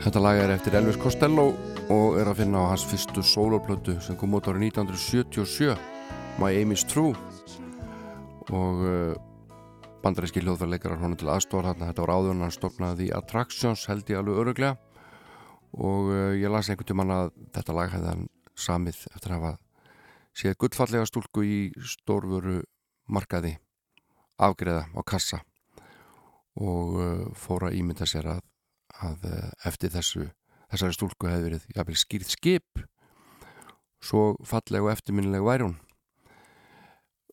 Þetta lag er eftir Elvis Costello og er að finna á hans fyrstu soloplötu sem kom út árið 1977 My Aim is True. Og uh, bandaríski hljóðfærleikarar honum til aðstóðar þarna. Þetta var áður en hann stofnaði The Attractions held ég alveg öruglega og uh, ég las einhvern tímann að þetta lag hefði hann samið eftir að hafa séð gullfallega stúlku í stórvöru markaði afgreða á kassa. Og uh, fór að ímynda sér að, að uh, eftir þessu þessari stúlku hefði verið jafnvel skýrð skip. Svo falleg og eftirminnileg væri hún.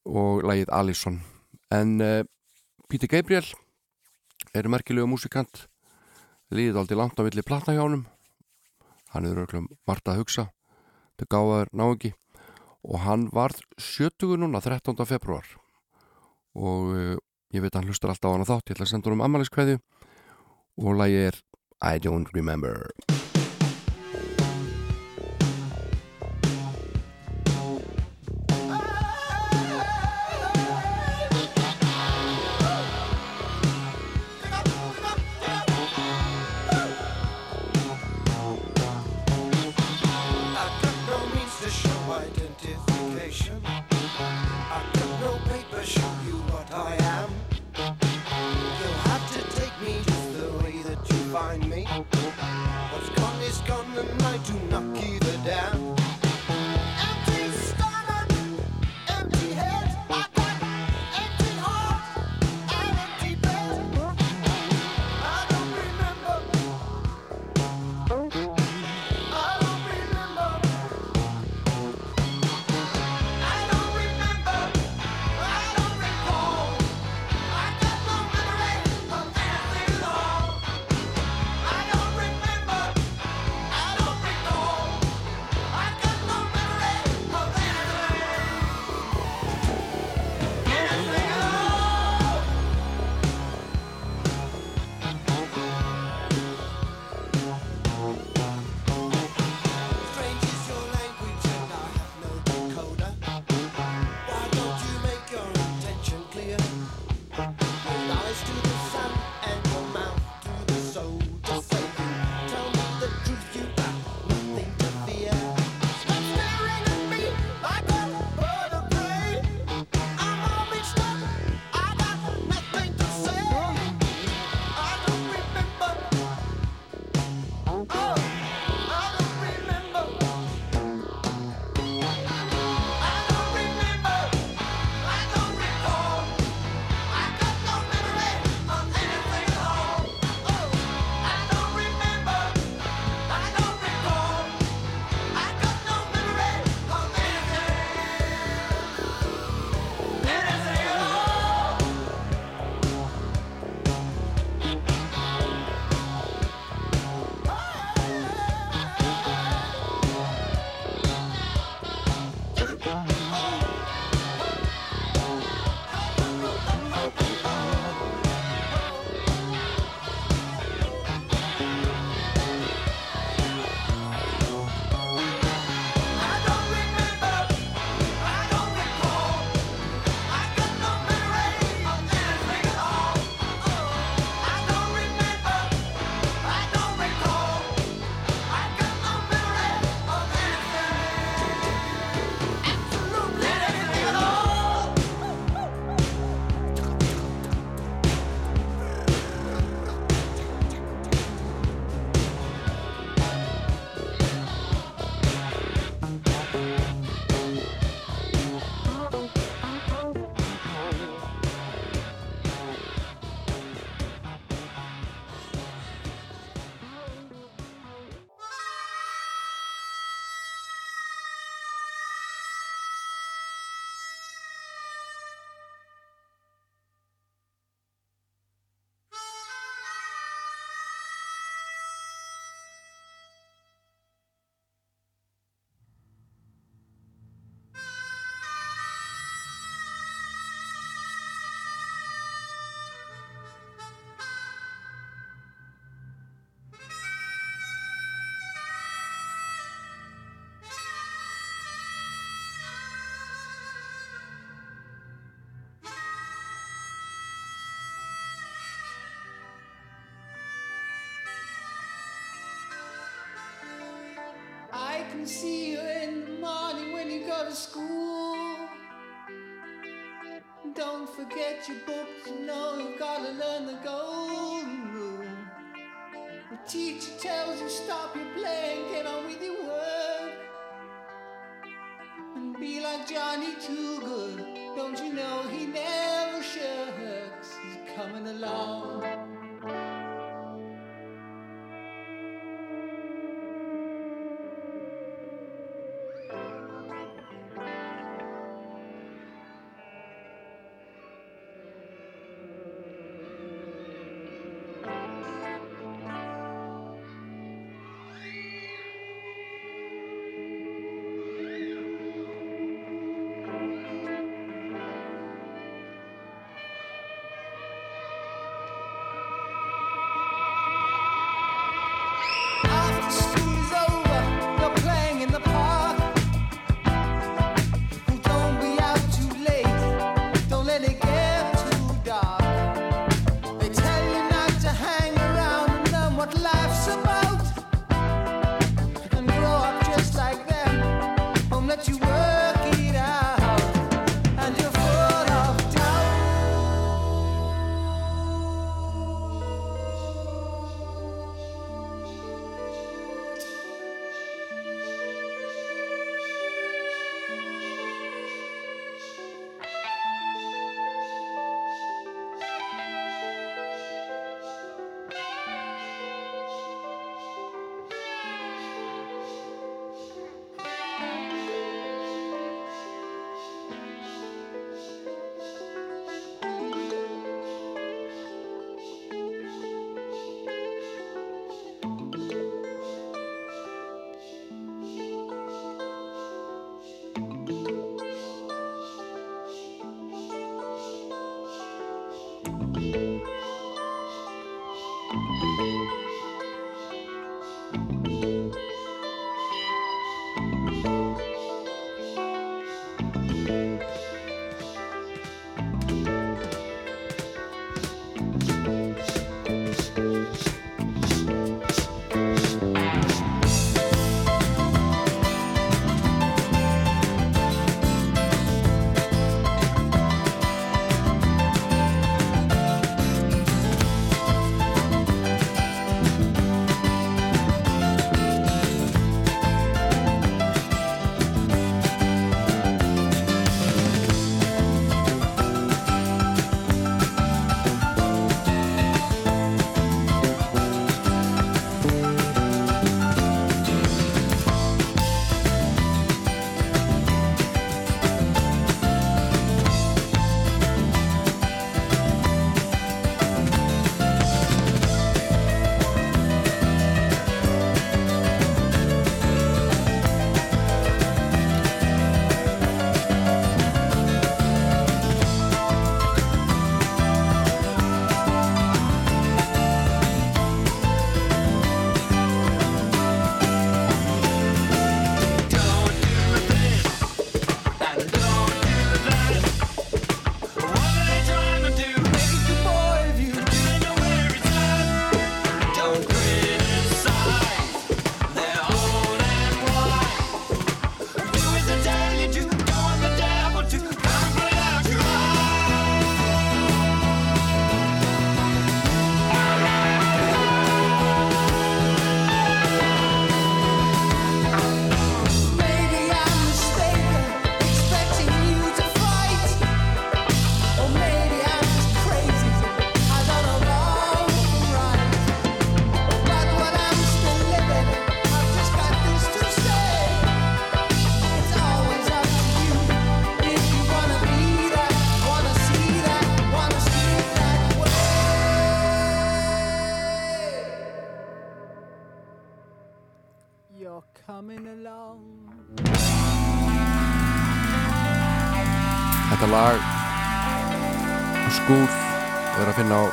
Og lagið Alisson en uh, Pítur Gabriel er merkilegu músikant. Líðið aldrei langt á milli platna hjá honum. Hann er örglum margt að hugsa. Þetta gáðaður ná ekki. Og hann varð 70 núna 13. februar og uh, ég veit að hann hlustar alltaf á hann þátt. Ég ætla að senda honum ammaliðskveðju og lagið er I don't remember can see you in the morning when you go to school. Don't forget your books, you know you've gotta learn the golden rule. The teacher tells you stop your playing, get on with your work. And be like Johnny Too Good. Don't you know he never shirks? He's coming along.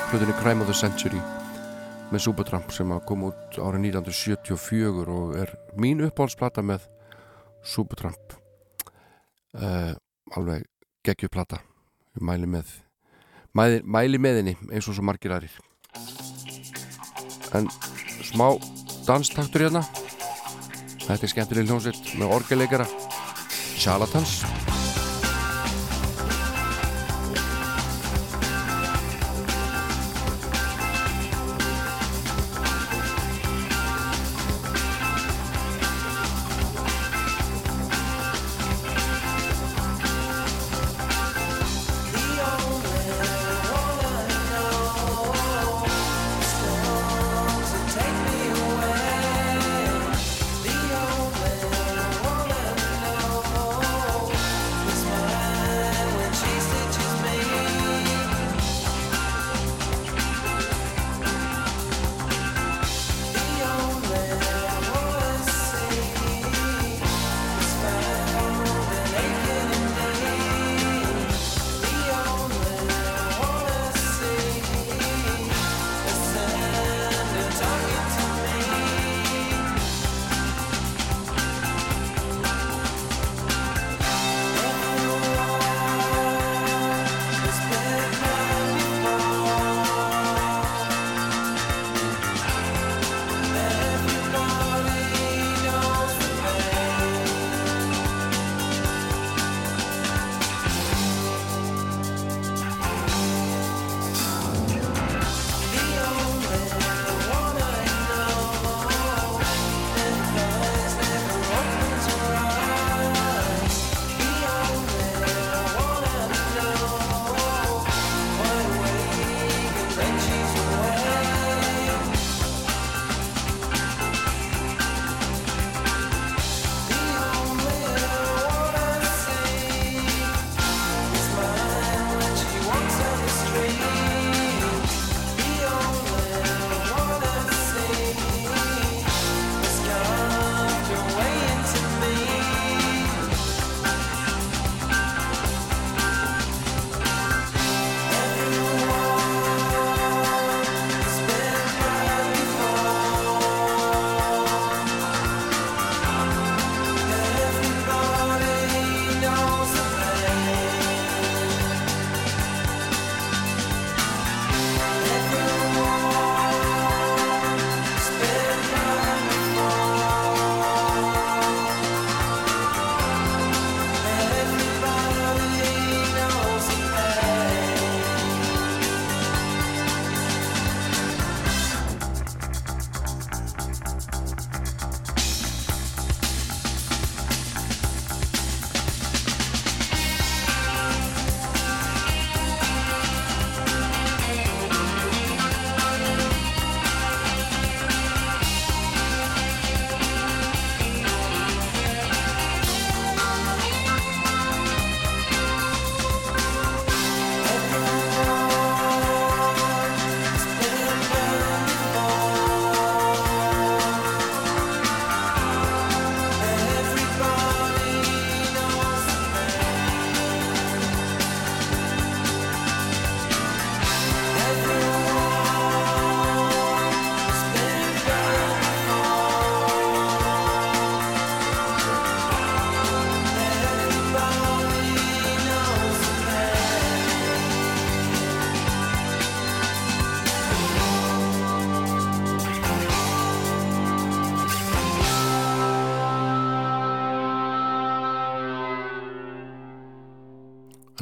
Hlutinni Crime of the Century með Supertramp sem kom út árið 1974 og er mín uppáhaldsplata með Supertramp uh, alveg geggjuplata mæli með mæli, mæli með henni eins og svo margir aðrir. En smá danstaktur hérna. Þetta er skemmtileg hljómsveit með orgeleikara Charlatans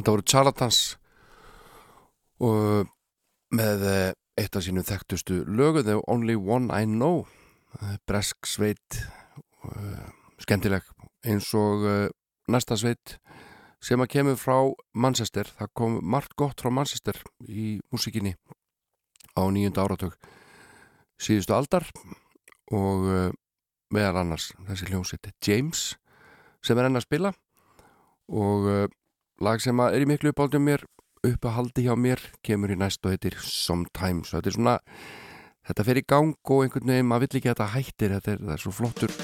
Þetta voru Charlatans og með eh, eitt af sínum þekktustu lögu The Only One I Know. Eh, bresk sveit eh, skemmtileg eins og eh, næsta sveit sem að kemur frá Manchester. Það kom margt gott frá Manchester í músikinni á nýjunda áratug síðustu aldar og meðal annars þessi hljómsveit James sem er enn að spila og lag sem er í miklu uppáldum mér uppahaldi hjá mér kemur í næst og heitir Sometimes og þetta er svona þetta fer í gang og einhvern veginn maður vill ekki að þetta hættir þetta er, það er svo flottur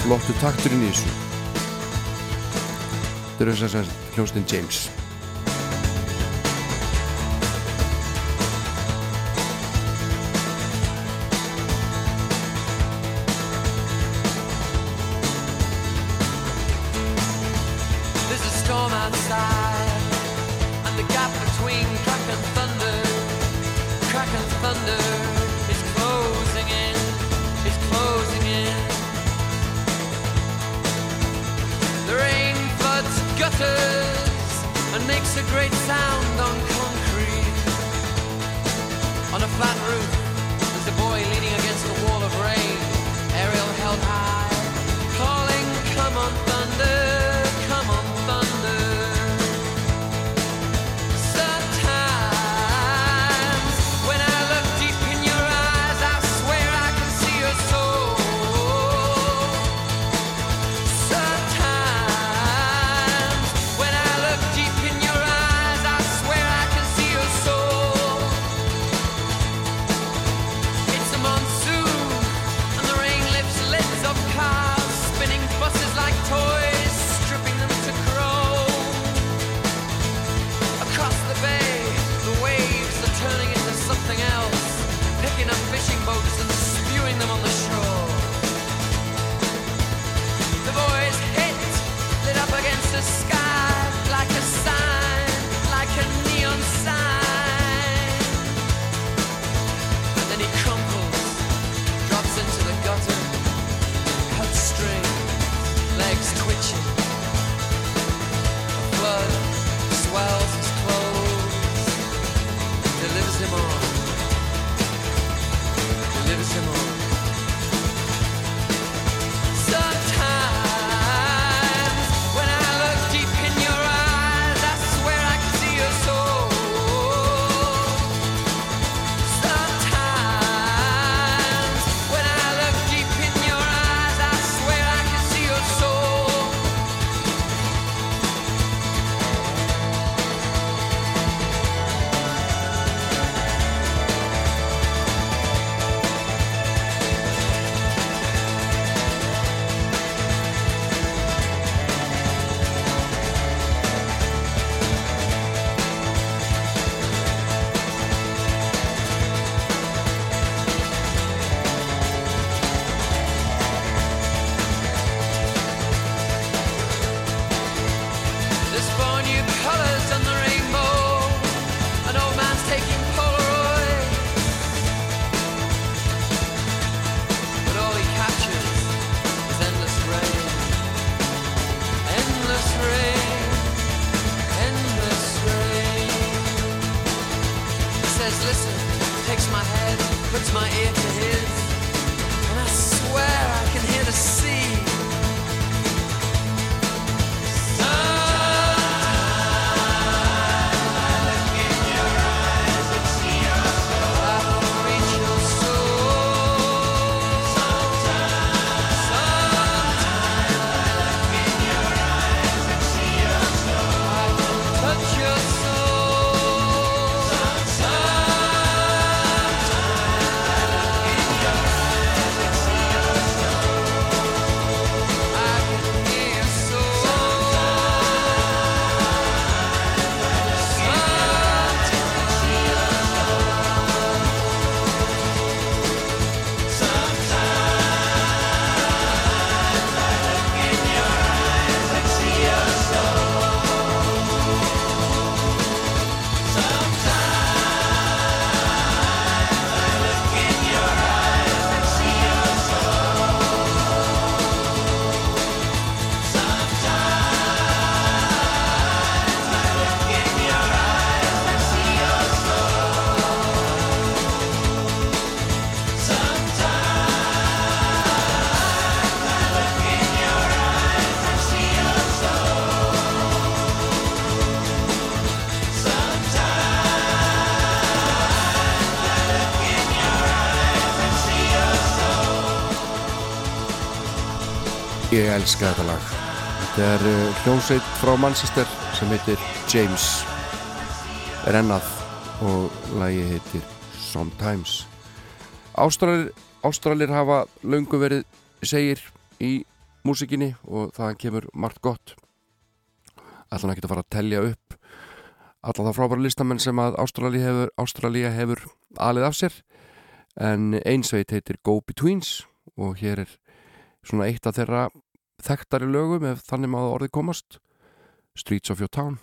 flottur takturinn í þessu. Þetta er þess að hljómsveitin James elska þetta lag. Þetta er eh, hljómsveit frá Manchester sem heitir James. Rennað og lagi heitir Sometimes. Ástralir, Ástralir hafa laungu verið segir í músikinni og það kemur margt gott. Ætlan ekki að fara að tellja upp alla það frábæra listamenn sem að Ástralia hefur, Ástralia hefur alið af sér. En einsveit heitir Go Betweens og hér er svona eitt af þeirra þekktari lögum ef þannig maður orðið komast. Streets of Your Town.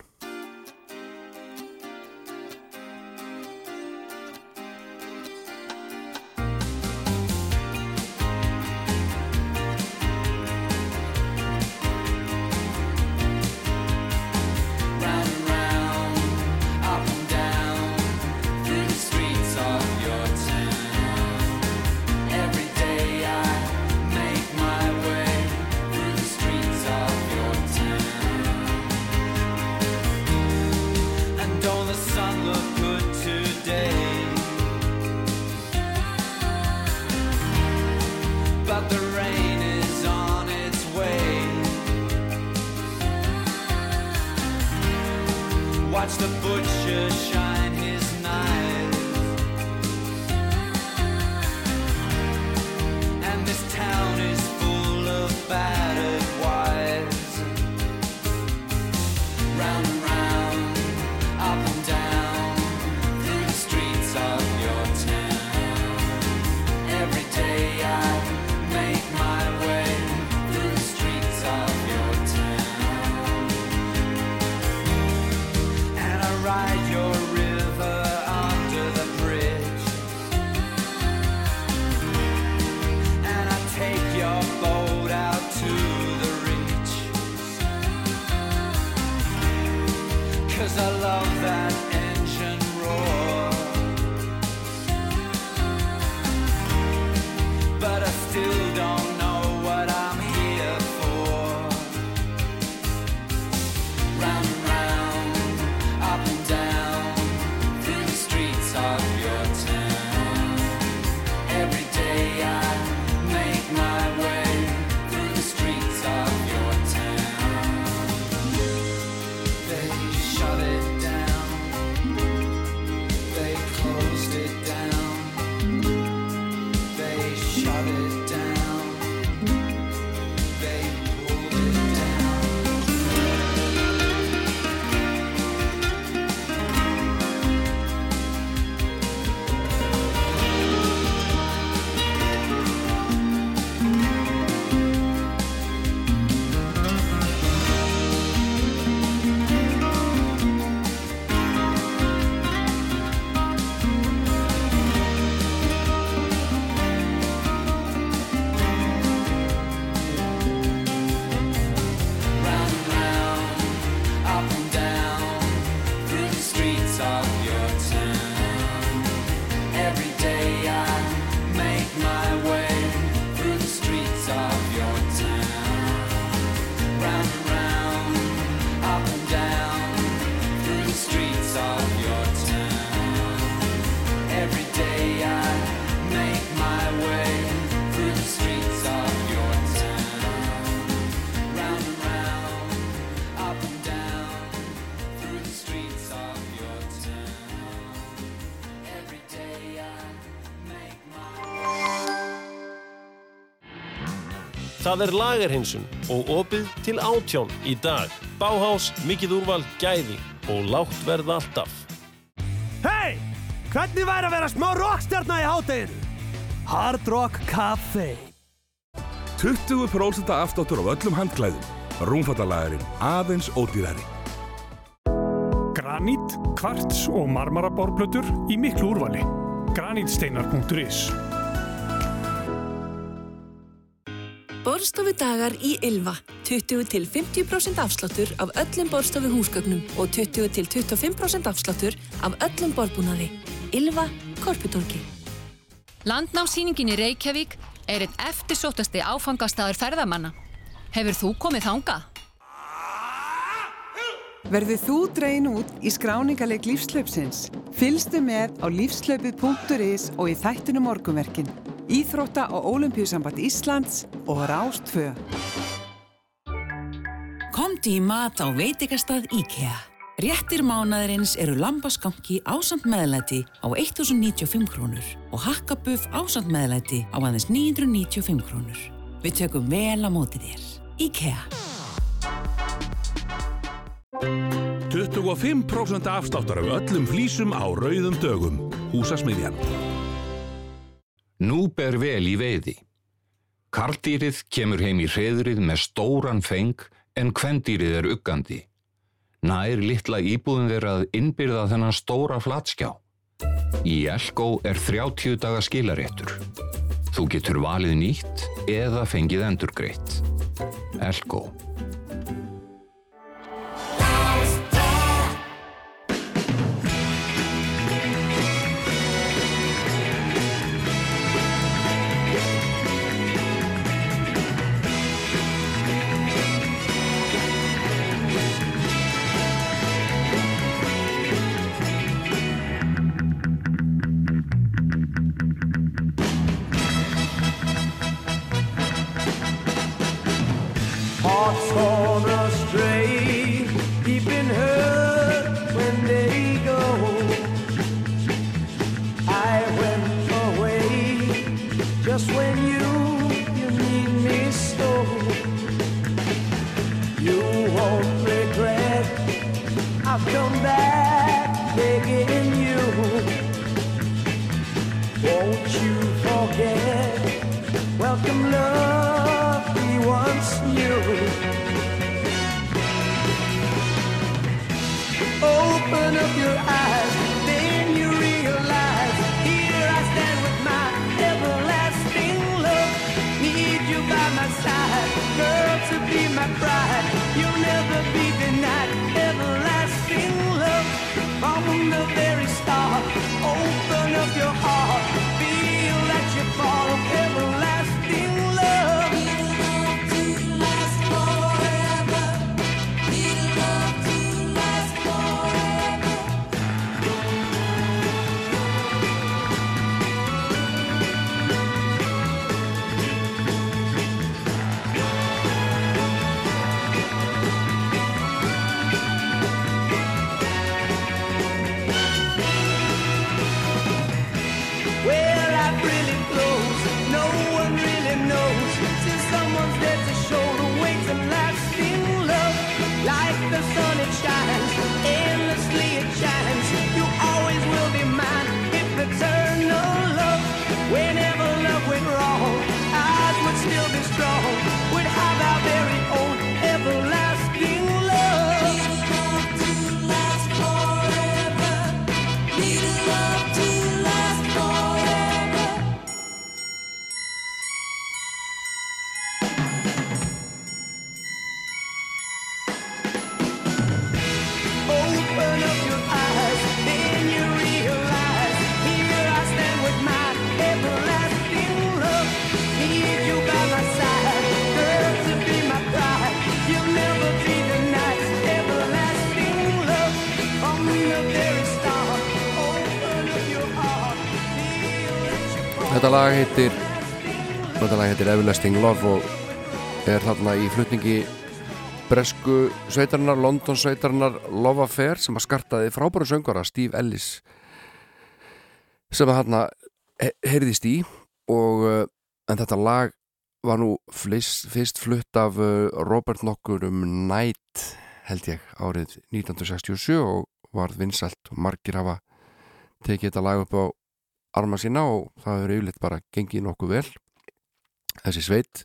Það er lagerhinsun og opið til átjón í dag. Báhás, mikið úrval, gæði og lágt verð alltaf. Hei! Hvernig væri að vera smá rockstjarna í hátteginu? Hard Rock Café 20% afsláttur af öllum handklæðum. Rúmfattalæðurinn aðeins ódýrari. Granít, kvarts og marmarabórplötur í miklu úrvali. Granítsteinar.is Borstofudagar í Ylva. 20-50% afsláttur af öllum borstofu húsgögnum og 20-25% afsláttur af öllum borðbúnaði. Ylva, Korputorki. Landnámsýningin í Reykjavík er einn eftirsóttasti áfangastaður ferðamanna. Hefur þú komið þangað? Verður þú dreyin út í skráningarleik lífslaupsins? Fylgstu með á lífslaupið.is og í þættinu morgunverkin. Íþrótta og Ólimpíusamband Íslands og Rástfö. Komdu í mat á veitikastað IKEA. Réttir mánaðarins eru lambaskanki ásamt meðlæti á 1095 krónur og hakkabuff ásamt meðlæti á aðeins 995 krónur. Við tökum vel á móti þér. IKEA. 25% afsláttur af öllum flísum á rauðum dögum. Húsasmiðjan. Nú ber vel í veiði. Karldýrið kemur heim í hreðrið með stóran feng en kvendýrið er uggandi. Nær litla íbúðin þeirra að innbyrða þennan stóra flatskjá. Í Elko er 30 daga skilaréttur. Þú getur valið nýtt eða fengið endurgreitt. Elko. Come back begging you. Won't you forget? Welcome love once knew. Open up your eyes, then you realize. Here I stand with my everlasting love. Need you by my side, girl, to be my bride. Þetta lag heitir Everlasting Love og er þarna í flutningi bresku sveitarinnar, London sveitarinnar Love Affair sem að skartaði frábæru söngara Steve Ellis sem að þarna he- heyrðist í og uh, en þetta lag var nú fyrst, fyrst flutt af uh, Robert Nokkur um Night held ég árið 1967 og varð vinsælt. Og margir hafa tekið þetta lag upp á arma sína og það hefur yfirleitt bara gengið nokkuð vel. Þessi sveit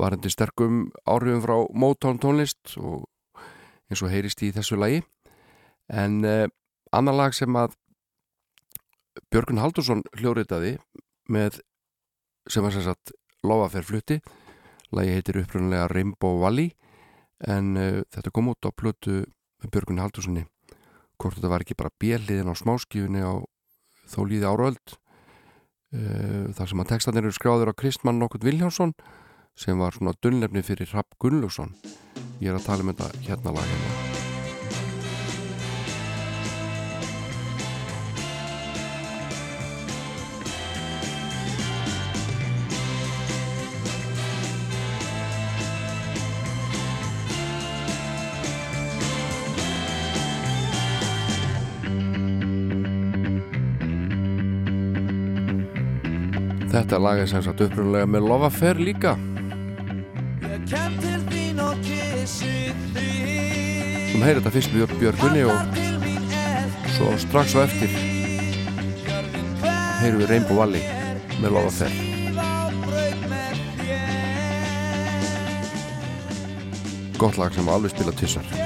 var hendur sterkum áhrifum frá Motown tónlist og eins og heyrist í þessu lagi. En uh, annar lag sem að Björgun Haldursson hljóriðaði með sem var sem sagt lofaferð flutti. Lagi heitir upprunlega Rainbow Valley en uh, þetta kom út á plötu með Björgun Haldurssoni hvort þetta var ekki bara bjelliðin á smáskífunni á þó líði áröld. Uh, þar sem að textanir eru skráður á Kristmann Nokkurt Viljánsson sem var svona dunnlefni fyrir Rapp Gunnlaugsson. Ég er að tala um þetta hérna lag hérna Þetta lag er sem sagt upprunlega með Lofafer líka. Ég kem til þín og kissi þig. Þú heyrir þetta fyrst með Björgunni og svo strax á eftir heyrum við Rainbow Valley með Lofafer Gott lag sem alveg spila tissar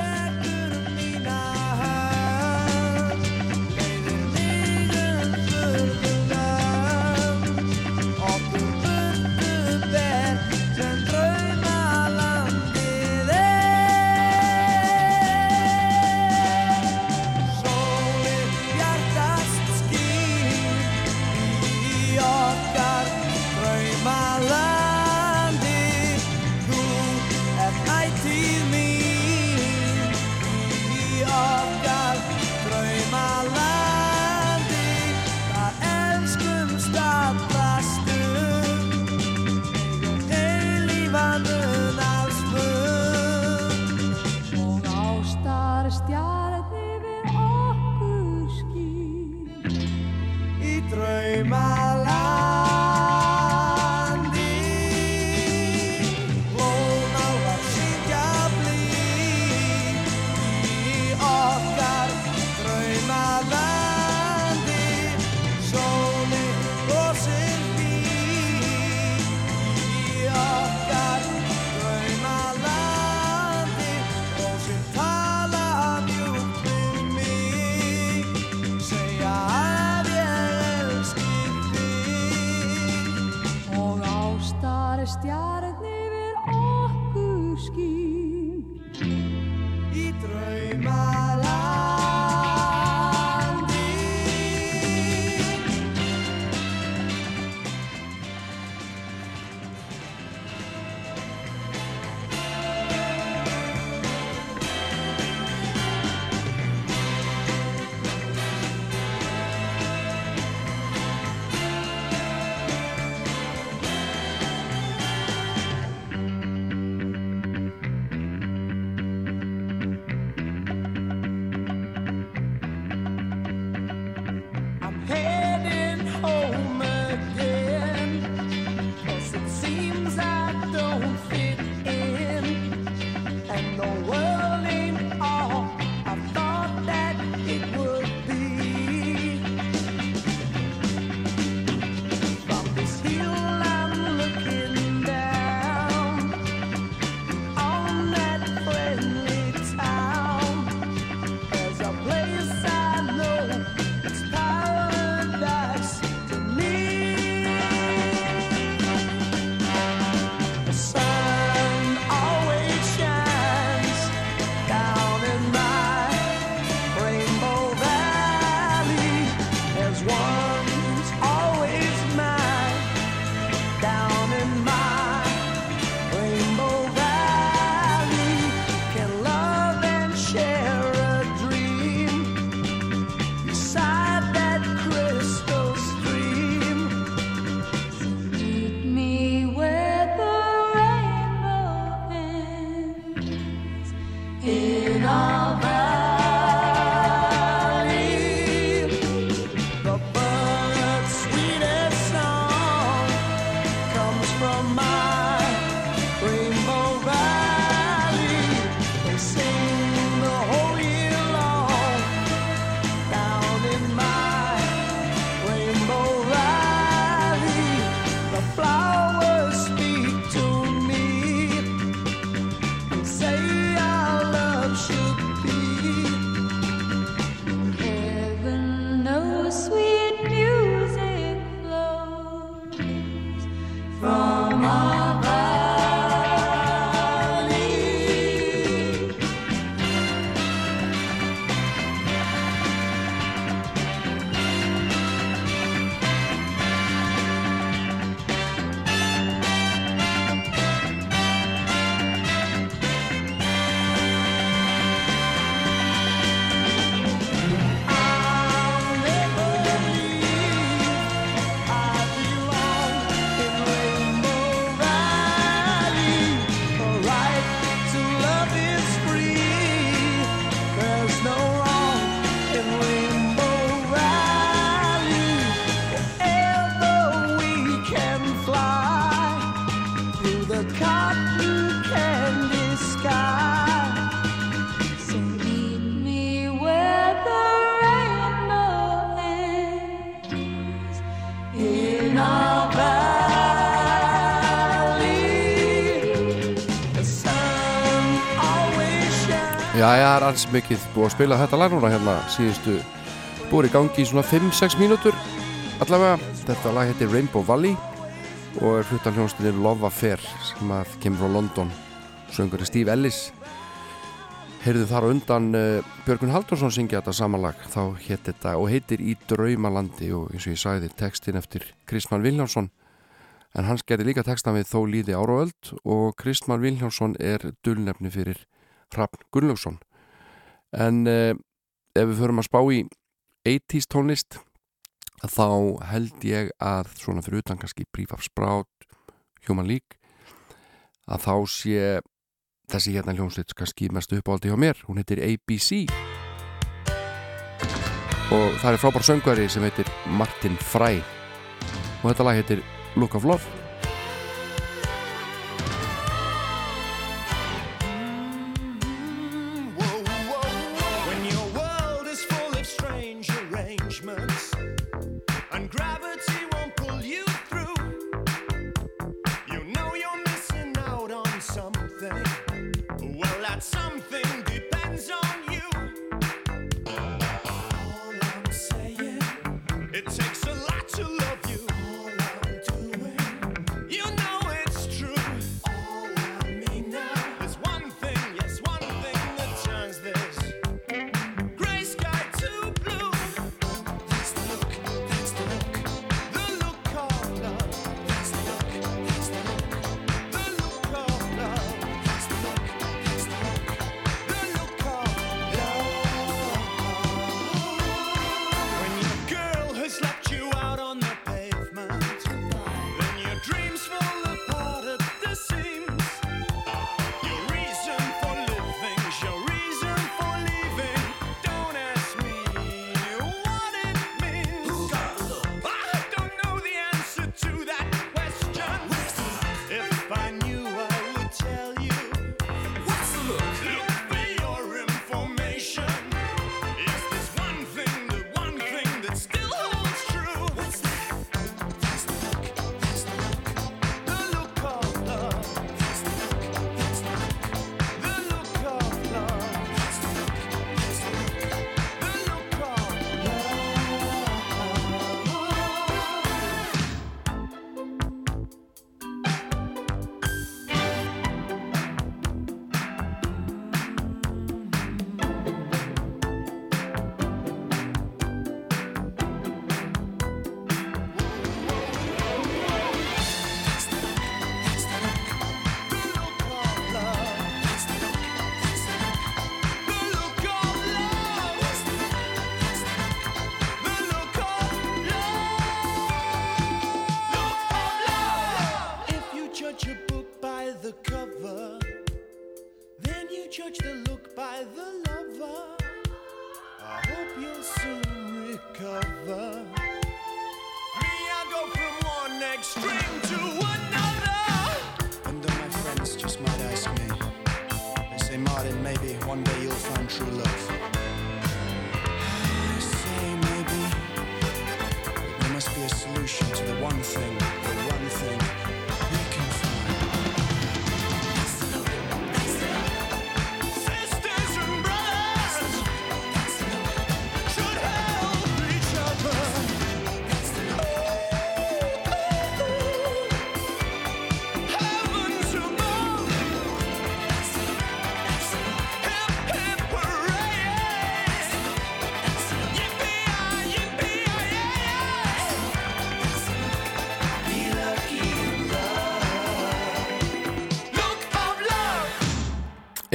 Já, já, það er alls mikið búið að spila þetta lag núna hérna síðustu búið í gangi í svona 5-6 mínútur. Allavega. Þetta lag heitir Rainbow Valley og er hlutan hljónstinni Love Affair sem að kemur frá London. Söngur Steve Ellis heyrðu þar undan uh, Björgun Haldursson syngja þetta samanlag þá hétt þetta og heitir Í draumalandi og eins og ég sagði textin eftir Kristmann Viljánsson en hans gerði líka textan við Þó líði ára og Kristmann Viljánsson er dulnefni fyrir Hrafn Gunnlaugsson en uh, ef við förum að spá í 80s tónlist þá held ég að svona fyrir utan kannski Brief of Sprout Human League að þá sé þessi hérna hljómsveit kannski mest uppáldi hjá mér. Hún heitir ABC og það er frábár söngvari sem heitir Martin Fry og þetta lag heitir Look of Love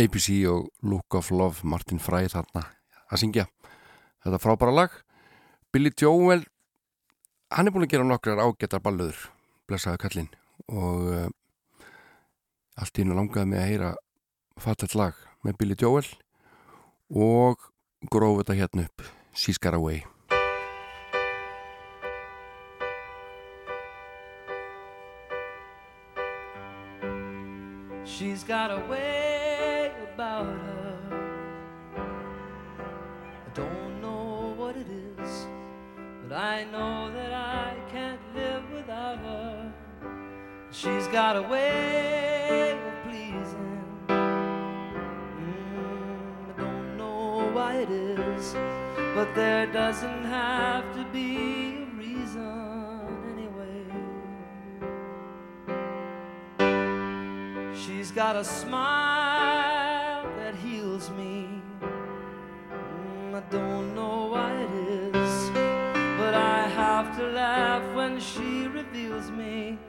ABC og Look of Love Martin Fry þarna að syngja. Þetta frábæra lag. Billy Joel hann er búin að gera nokkrar ágættar balluður blessaði kallinn. Og uh, allt í hennu langaði mig að heyra fattat lag með Billy Joel og gróf þetta hérna upp She's Got Away. She's got a way about her. I don't know what it is, but I know that I can't live without her. She's got a way of pleasing. Mm, I don't know why it is, but there doesn't have to be a reason anyway. She's got a smile I don't know why it is, but I have to laugh when she reveals me.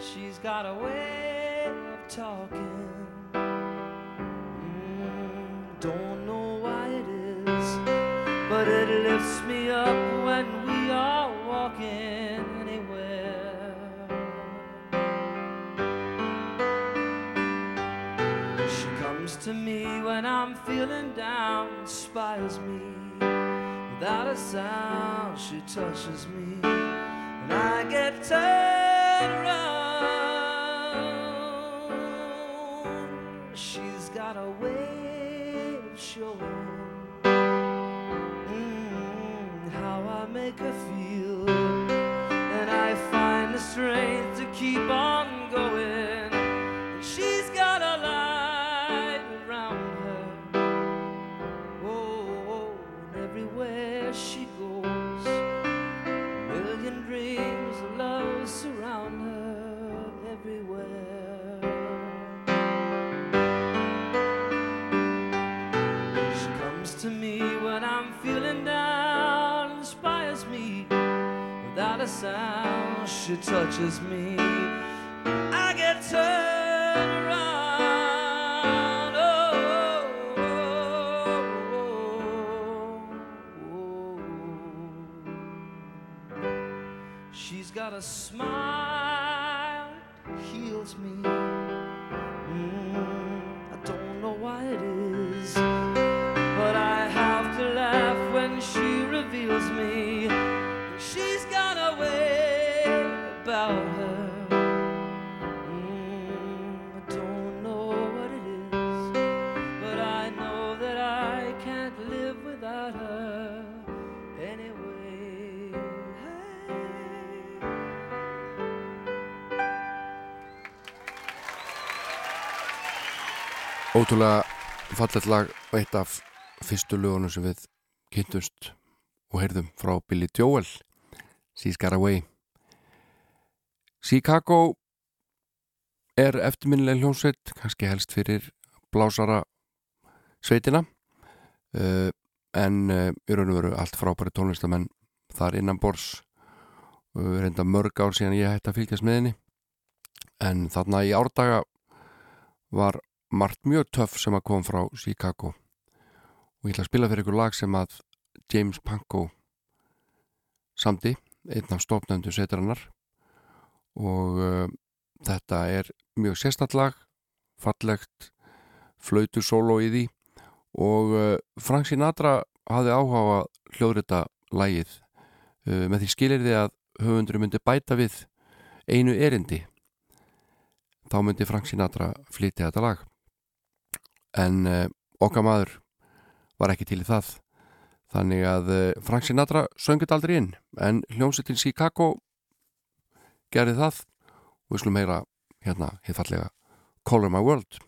She's got a way of talking. Mm, don't know why it is, but it lifts me up when we are walking to me when I'm feeling down, inspires me. Without a sound, she touches me, and I get turned around. She's got a way of showing mm, how I make her feel, and I find the strength to keep on going. Sound. She touches me, I get turned around. Oh, oh, oh, oh She's got a smile Ótrúlega fallet lag og eitt af fyrstu lögunum sem við kynntumst og heyrðum frá Billy Joel She's Got Away. Chicago er eftirminnileg hljónsveit kannski helst fyrir blásara sveitina uh, en uh, í raun og veru allt frábæri tónlistamenn þar innan bors uh, reynda mörg ár síðan ég hætti að fylgjast með henni en þarna í árdaga var margt mjög töff sem að kom frá Chicago. Og ég ætla að spila fyrir ykkur lag sem að James Panko samdi, einn af stofnöndu setjarannar og uh, þetta er mjög sérstallag fallegt flautu solo í því. Og uh, Frank Sinatra hafði áhuga hljóðrita lægið uh, með því skilir því að höfundur myndi bæta við einu erindi. Þá myndi Frank Sinatra flytja þetta lag en uh, okkar maður var ekki til í það. Þannig að uh, Frank Sinatra söngit aldrei inn en hljómsveitin Chicago gerði það. Og við slum heyra hérna hér fallega Color My World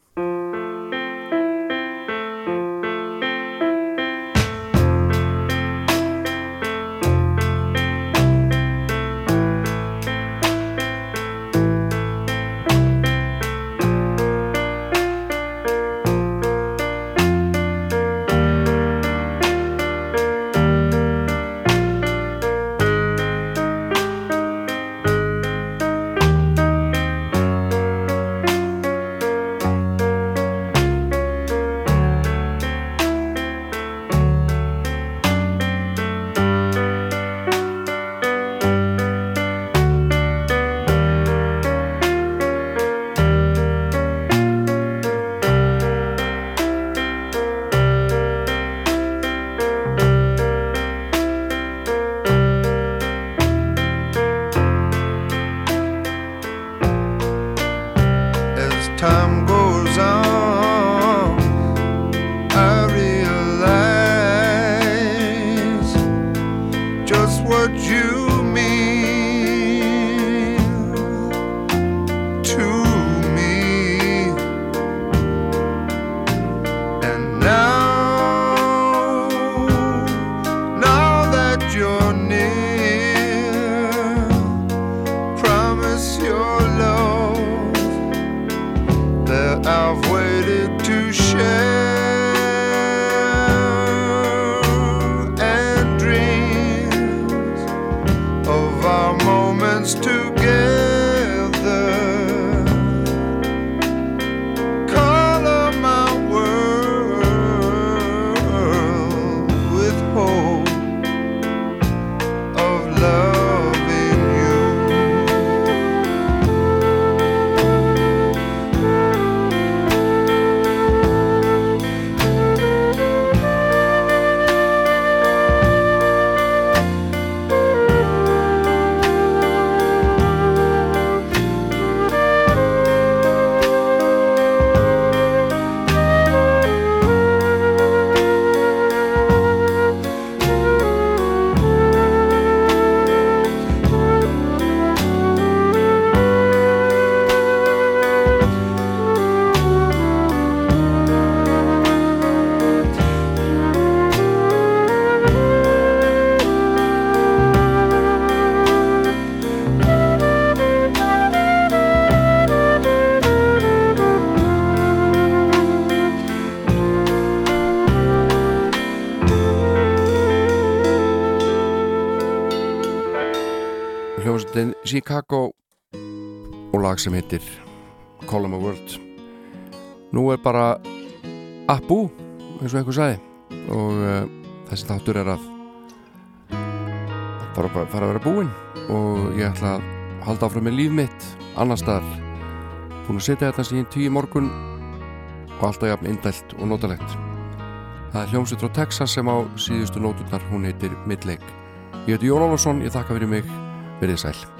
Chicago og lag sem heitir 'em a World. Nú er bara Abu eins og einhver sagði og uh, þessi þáttur er að bara, bara fara að vera búinn. Og ég ætla að halda áfram með líf mitt annar staðar. Búin að setja þetta síðan tíu morgun og alltaf jafn indælt og notalegt. Það er hljómsveit frá Texas sem á síðustu nóturnar hún heitir Midlake. Ég heiti Jón Ólafsson, ég þakka fyrir mig. Verið sæl